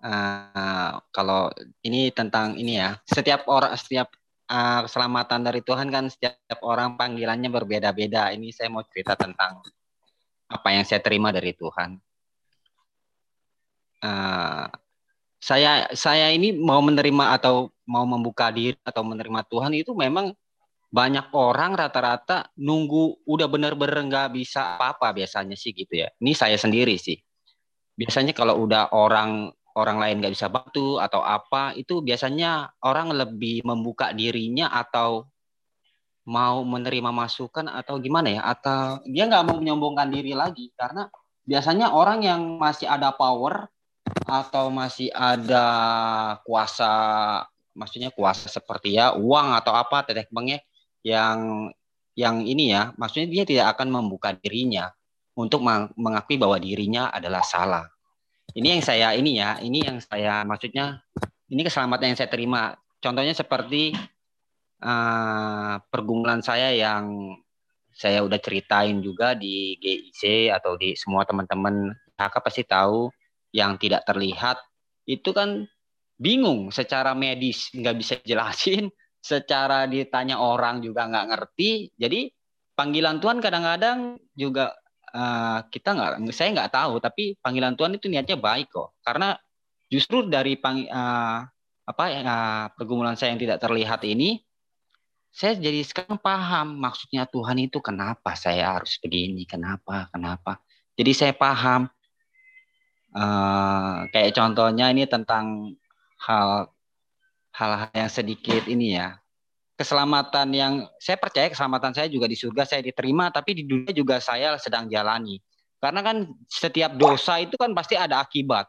Uh, kalau ini tentang ini ya, setiap orang, setiap uh, keselamatan dari Tuhan kan setiap orang panggilannya berbeda-beda. Ini saya mau cerita tentang apa yang saya terima dari Tuhan. Uh, saya saya ini mau menerima atau mau membuka diri atau menerima Tuhan itu memang banyak orang rata-rata nunggu udah bener-bener nggak bisa apa-apa biasanya sih gitu ya. Ini saya sendiri sih. Biasanya kalau udah orang orang lain nggak bisa bantu atau apa itu biasanya orang lebih membuka dirinya atau mau menerima masukan atau gimana ya atau dia nggak mau menyombongkan diri lagi karena biasanya orang yang masih ada power atau masih ada kuasa maksudnya kuasa seperti ya uang atau apa tetek bengek yang yang ini ya, maksudnya dia tidak akan membuka dirinya untuk mengakui bahwa dirinya adalah salah. Ini yang saya ini ya, ini yang saya maksudnya ini keselamatan yang saya terima. Contohnya seperti uh, pergumulan saya yang saya udah ceritain juga di GIC atau di semua teman-teman HK pasti tahu yang tidak terlihat itu kan bingung secara medis nggak bisa jelasin secara ditanya orang juga nggak ngerti. Jadi panggilan Tuhan kadang-kadang juga uh, kita nggak, saya nggak tahu. Tapi panggilan Tuhan itu niatnya baik kok. Karena justru dari pang, uh, apa uh, pergumulan saya yang tidak terlihat ini, saya jadi sekarang paham maksudnya Tuhan itu kenapa saya harus begini, kenapa, kenapa. Jadi saya paham. Uh, kayak contohnya ini tentang hal hal-hal yang sedikit ini ya. Keselamatan yang saya percaya keselamatan saya juga di surga saya diterima tapi di dunia juga saya sedang jalani. Karena kan setiap dosa itu kan pasti ada akibat.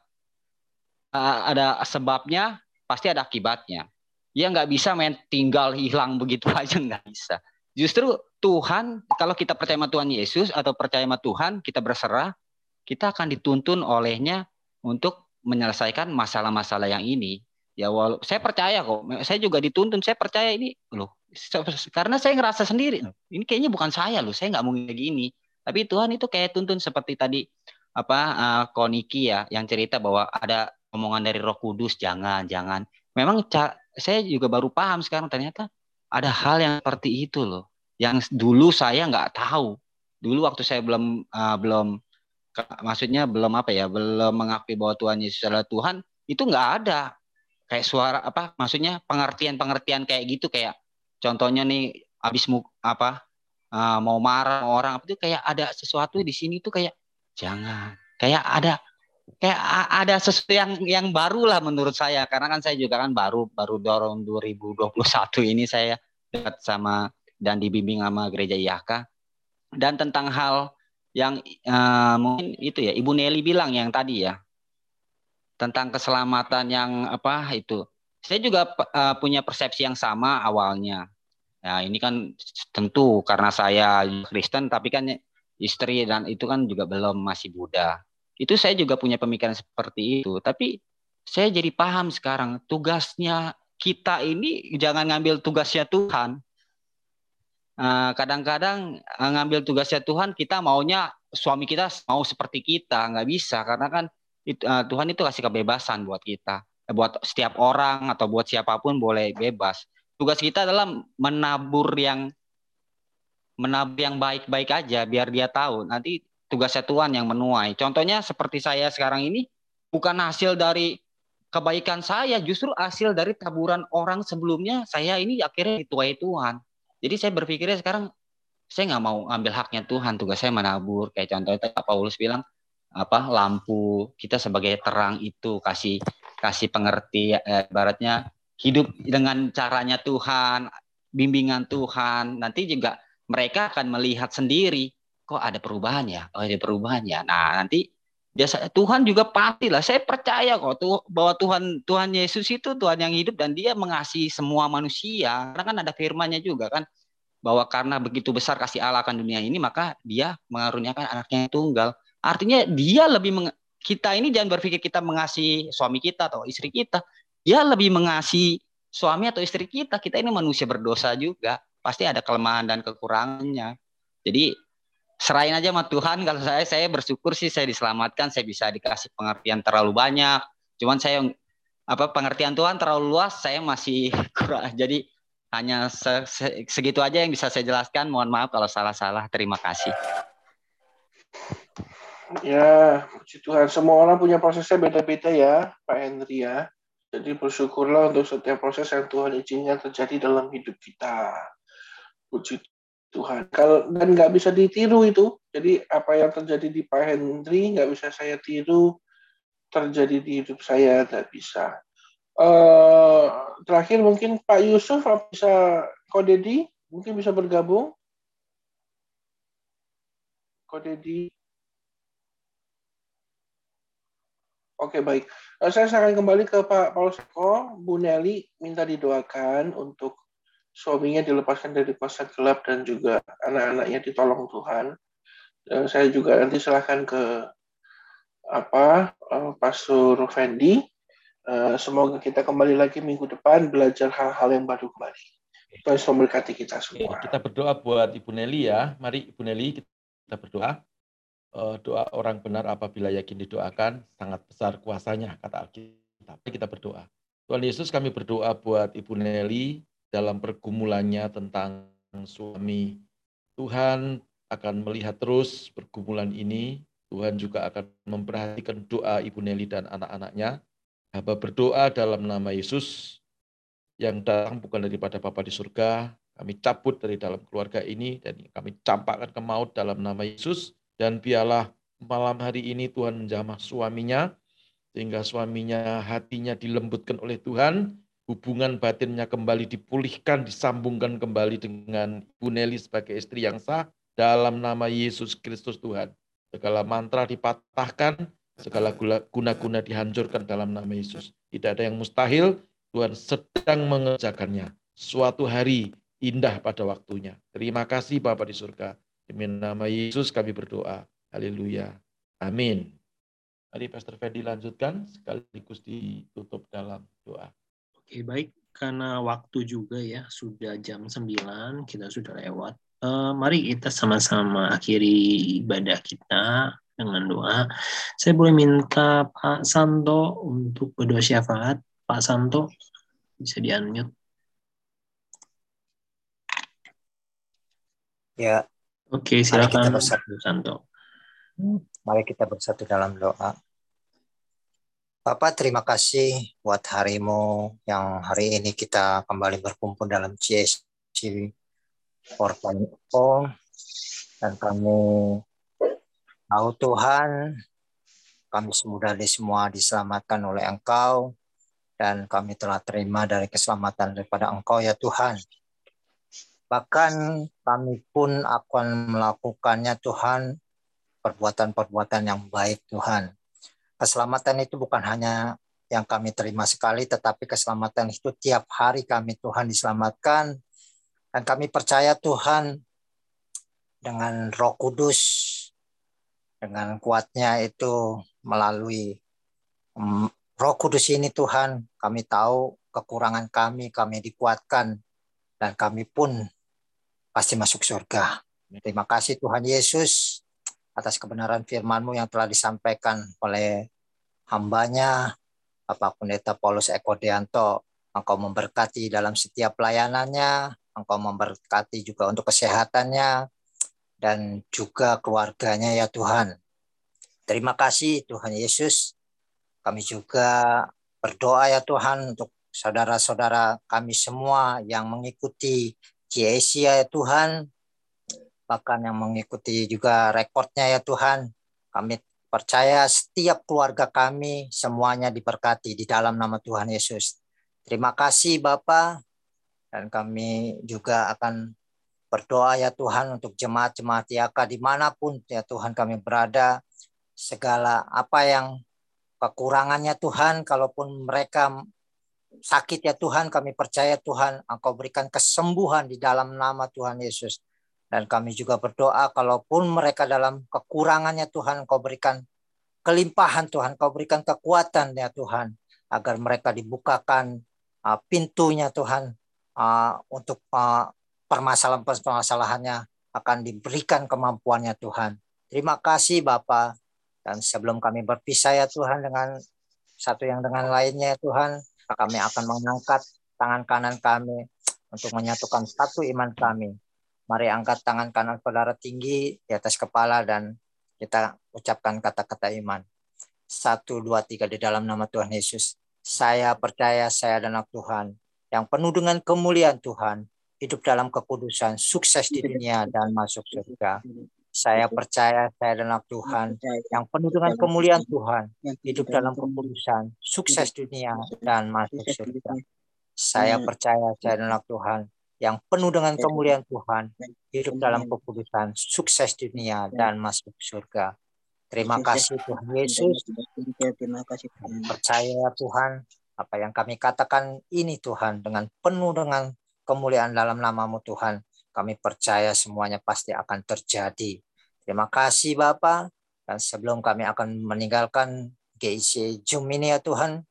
Uh, ada sebabnya pasti ada akibatnya. Ya nggak bisa main tinggal hilang begitu aja nggak bisa. Justru Tuhan kalau kita percaya sama Tuhan Yesus atau percaya sama Tuhan kita berserah kita akan dituntun olehnya untuk menyelesaikan masalah-masalah yang ini ya walau saya percaya kok. Saya juga dituntun. Saya percaya ini loh karena saya ngerasa sendiri. Ini kayaknya bukan saya loh. Saya nggak mau kayak gini. Tapi Tuhan itu kayak tuntun seperti tadi apa uh, Koniki ya yang cerita bahwa ada omongan dari Roh Kudus jangan jangan. Memang saya juga baru paham sekarang ternyata ada hal yang seperti itu loh. Yang dulu saya nggak tahu. Dulu waktu saya belum uh, belum maksudnya belum apa ya belum mengakui bahwa Tuhan Yesus adalah Tuhan itu nggak ada kayak suara apa maksudnya pengertian-pengertian kayak gitu kayak contohnya nih abis mu, apa uh, mau marah orang itu kayak ada sesuatu di sini tuh kayak jangan. Kayak ada kayak ada sesuatu yang yang baru lah menurut saya. Karena kan saya juga kan baru baru dorong 2021 ini saya dekat sama dan dibimbing sama gereja IAK dan tentang hal yang uh, mungkin itu ya Ibu Nelly bilang yang tadi ya tentang keselamatan yang apa itu. Saya juga uh, punya persepsi yang sama awalnya. Ya, ini kan tentu karena saya Kristen tapi kan istri dan itu kan juga belum masih Buddha. Itu saya juga punya pemikiran seperti itu. Tapi saya jadi paham sekarang tugasnya kita ini jangan ngambil tugasnya Tuhan. Eh, kadang-kadang uh, ngambil tugasnya Tuhan kita maunya suami kita mau seperti kita nggak bisa karena kan itu, uh, Tuhan itu kasih kebebasan buat kita, eh, buat setiap orang atau buat siapa pun boleh bebas. Tugas kita adalah menabur yang menabur yang baik-baik aja biar dia tahu nanti tugasnya Tuhan yang menuai. Contohnya seperti saya sekarang ini bukan hasil dari kebaikan saya, justru hasil dari taburan orang sebelumnya saya ini akhirnya dituai Tuhan. Jadi saya berpikirnya sekarang saya nggak mau ambil haknya Tuhan, tugas saya menabur. Kayak contohnya Pak Paulus bilang, apa lampu kita sebagai terang itu kasih kasih pengerti eh, baratnya hidup dengan caranya Tuhan, bimbingan Tuhan, nanti juga mereka akan melihat sendiri kok ada perubahan ya, oh ada perubahan ya. Nah nanti biasa Tuhan juga pastilah saya percaya kok tuh bahwa Tuhan Tuhan Yesus itu Tuhan yang hidup dan dia mengasihi semua manusia. Karena kan ada firman-Nya juga kan bahwa karena begitu besar kasih Allah akan dunia ini maka dia mengaruniakan anaknya yang tunggal artinya dia lebih meng, kita ini jangan berpikir kita mengasihi suami kita atau istri kita. Dia lebih mengasihi suami atau istri kita. Kita ini manusia berdosa juga. Pasti ada kelemahan dan kekurangannya. Jadi serahin aja sama Tuhan. Kalau saya saya bersyukur sih saya diselamatkan. Saya bisa dikasih pengertian terlalu banyak. Cuman saya apa pengertian Tuhan terlalu luas saya masih kurang. Jadi hanya se, se, segitu aja yang bisa saya jelaskan. Mohon maaf kalau salah-salah. Terima kasih ya puji Tuhan semua orang punya prosesnya beda-beda ya Pak Henry ya jadi bersyukurlah untuk setiap proses yang Tuhan izinkan terjadi dalam hidup kita puji Tuhan. Kalau dan nggak bisa ditiru itu. Jadi apa yang terjadi di Pak Henry nggak bisa saya tiru terjadi di hidup saya tidak bisa. Uh, terakhir mungkin Pak Yusuf bisa Kodedi mungkin bisa bergabung. Kodedi. Oke baik. Uh, saya akan kembali ke Pak Paulus Eko. Bu Nelly minta didoakan untuk suaminya dilepaskan dari kuasa gelap dan juga anak-anaknya ditolong Tuhan. Dan saya juga nanti silahkan ke apa uh, Pastor Fendi. Semoga kita kembali lagi minggu depan belajar hal-hal yang baru kembali. Tuhan memberkati kita semua. Kita berdoa buat Ibu Nelly ya. Mari Ibu Nelly kita berdoa. Uh, doa orang benar apabila yakin didoakan sangat besar kuasanya kata Alkitab. Kita berdoa. Tuhan Yesus kami berdoa buat Ibu Nelly dalam pergumulannya tentang suami. Tuhan akan melihat terus pergumulan ini. Tuhan juga akan memperhatikan doa Ibu Nelly dan anak-anaknya. Hamba berdoa dalam nama Yesus yang datang bukan daripada Bapa di surga. Kami cabut dari dalam keluarga ini dan kami campakkan ke maut dalam nama Yesus. Dan biarlah malam hari ini Tuhan menjamah suaminya sehingga suaminya hatinya dilembutkan oleh Tuhan hubungan batinnya kembali dipulihkan, disambungkan kembali dengan Ibu Nelly sebagai istri yang sah dalam nama Yesus Kristus Tuhan. Segala mantra dipatahkan, segala guna-guna dihancurkan dalam nama Yesus. Tidak ada yang mustahil, Tuhan sedang mengerjakannya. Suatu hari indah pada waktunya. Terima kasih Bapak di surga. Demi nama Yesus kami berdoa. Haleluya. Amin. Mari Pastor Fendi lanjutkan sekaligus ditutup dalam doa. Oke, baik. Karena waktu juga ya, sudah jam 9, kita sudah lewat. Uh, mari kita sama-sama akhiri ibadah kita dengan doa. Saya boleh minta Pak Santo untuk berdoa syafaat. Pak Santo, bisa di-unmute. Ya. Oke, silakan Pak Santo. Mari kita bersatu dalam doa. Bapak terima kasih buat harimu yang hari ini kita kembali berkumpul dalam CSC Orphan dan kami tahu Tuhan kami semudah di semua diselamatkan oleh Engkau dan kami telah terima dari keselamatan daripada Engkau ya Tuhan. Bahkan kami pun akan melakukannya Tuhan perbuatan-perbuatan yang baik Tuhan keselamatan itu bukan hanya yang kami terima sekali, tetapi keselamatan itu tiap hari kami Tuhan diselamatkan. Dan kami percaya Tuhan dengan roh kudus, dengan kuatnya itu melalui um, roh kudus ini Tuhan, kami tahu kekurangan kami, kami dikuatkan, dan kami pun pasti masuk surga. Terima kasih Tuhan Yesus atas kebenaran firman-Mu yang telah disampaikan oleh hambanya, Bapak Pendeta Paulus Eko Deanto. Engkau memberkati dalam setiap pelayanannya, Engkau memberkati juga untuk kesehatannya, dan juga keluarganya ya Tuhan. Terima kasih Tuhan Yesus. Kami juga berdoa ya Tuhan untuk saudara-saudara kami semua yang mengikuti GSC ya Tuhan, bahkan yang mengikuti juga rekodnya ya Tuhan. Kami percaya setiap keluarga kami semuanya diberkati di dalam nama Tuhan Yesus. Terima kasih Bapak dan kami juga akan berdoa ya Tuhan untuk jemaat-jemaat YAKA di mana pun ya Tuhan kami berada segala apa yang kekurangannya Tuhan kalaupun mereka sakit ya Tuhan kami percaya Tuhan Engkau berikan kesembuhan di dalam nama Tuhan Yesus dan kami juga berdoa kalaupun mereka dalam kekurangannya Tuhan Engkau berikan kelimpahan Tuhan Engkau berikan kekuatan ya Tuhan agar mereka dibukakan uh, pintunya Tuhan uh, untuk uh, permasalahan-permasalahannya akan diberikan kemampuannya Tuhan. Terima kasih Bapak. Dan sebelum kami berpisah ya Tuhan dengan satu yang dengan lainnya ya Tuhan, kami akan mengangkat tangan kanan kami untuk menyatukan satu iman kami. Mari angkat tangan kanan saudara tinggi di atas kepala dan kita ucapkan kata-kata iman. Satu, dua, tiga di dalam nama Tuhan Yesus. Saya percaya saya adalah Tuhan yang penuh dengan kemuliaan Tuhan hidup dalam kekudusan, sukses di dunia dan masuk surga. Saya percaya saya adalah Tuhan yang penuh dengan kemuliaan Tuhan, hidup dalam kekudusan, sukses dunia dan masuk surga. Saya percaya saya adalah Tuhan yang penuh dengan kemuliaan Tuhan, hidup dalam kekudusan, sukses dunia dan masuk surga. Terima kasih Tuhan Yesus. Terima kasih Percaya Tuhan apa yang kami katakan ini Tuhan dengan penuh dengan kemuliaan dalam namamu Tuhan. Kami percaya semuanya pasti akan terjadi. Terima kasih Bapak. Dan sebelum kami akan meninggalkan GIC Zoom ini ya Tuhan,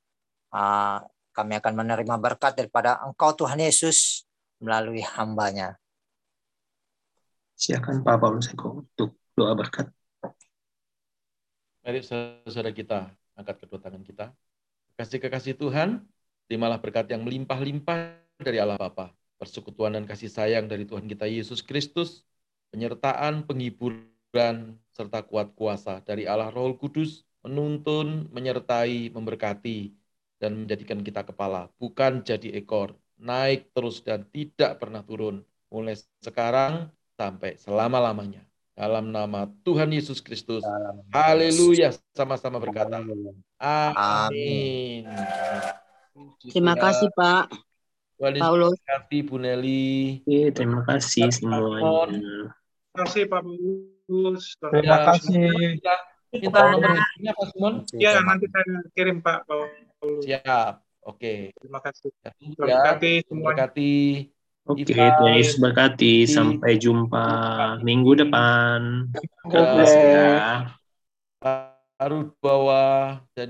uh, kami akan menerima berkat daripada Engkau Tuhan Yesus melalui hambanya. Silakan Pak Paulus Eko untuk doa berkat. Mari saudara kita angkat kedua tangan kita. Kasih kekasih Tuhan, terimalah berkat yang melimpah-limpah dari Allah Bapa, persekutuan dan kasih sayang dari Tuhan kita Yesus Kristus, penyertaan, penghiburan, serta kuat kuasa dari Allah Roh Kudus, menuntun, menyertai, memberkati, dan menjadikan kita kepala, bukan jadi ekor, naik terus dan tidak pernah turun, mulai sekarang sampai selama-lamanya. Dalam nama Tuhan Yesus Kristus. Haleluya. Sama-sama berkata. Amin. Terima kasih Pak. Tuhan Paulus. Yesus berkati Bu Nelly. Terima kasih semuanya. Terima kasih Pak Paulus. Terima kasih. Minta nomor teleponnya Pak Simon. Ya, nanti saya kirim Pak Paulus. Siap. Oke. Terima kasih. Terima Berkati semuanya. Berkati. Oke, Tuhan Yesus berkati. Sampai jumpa minggu depan. Bless ya. Baru bawah dan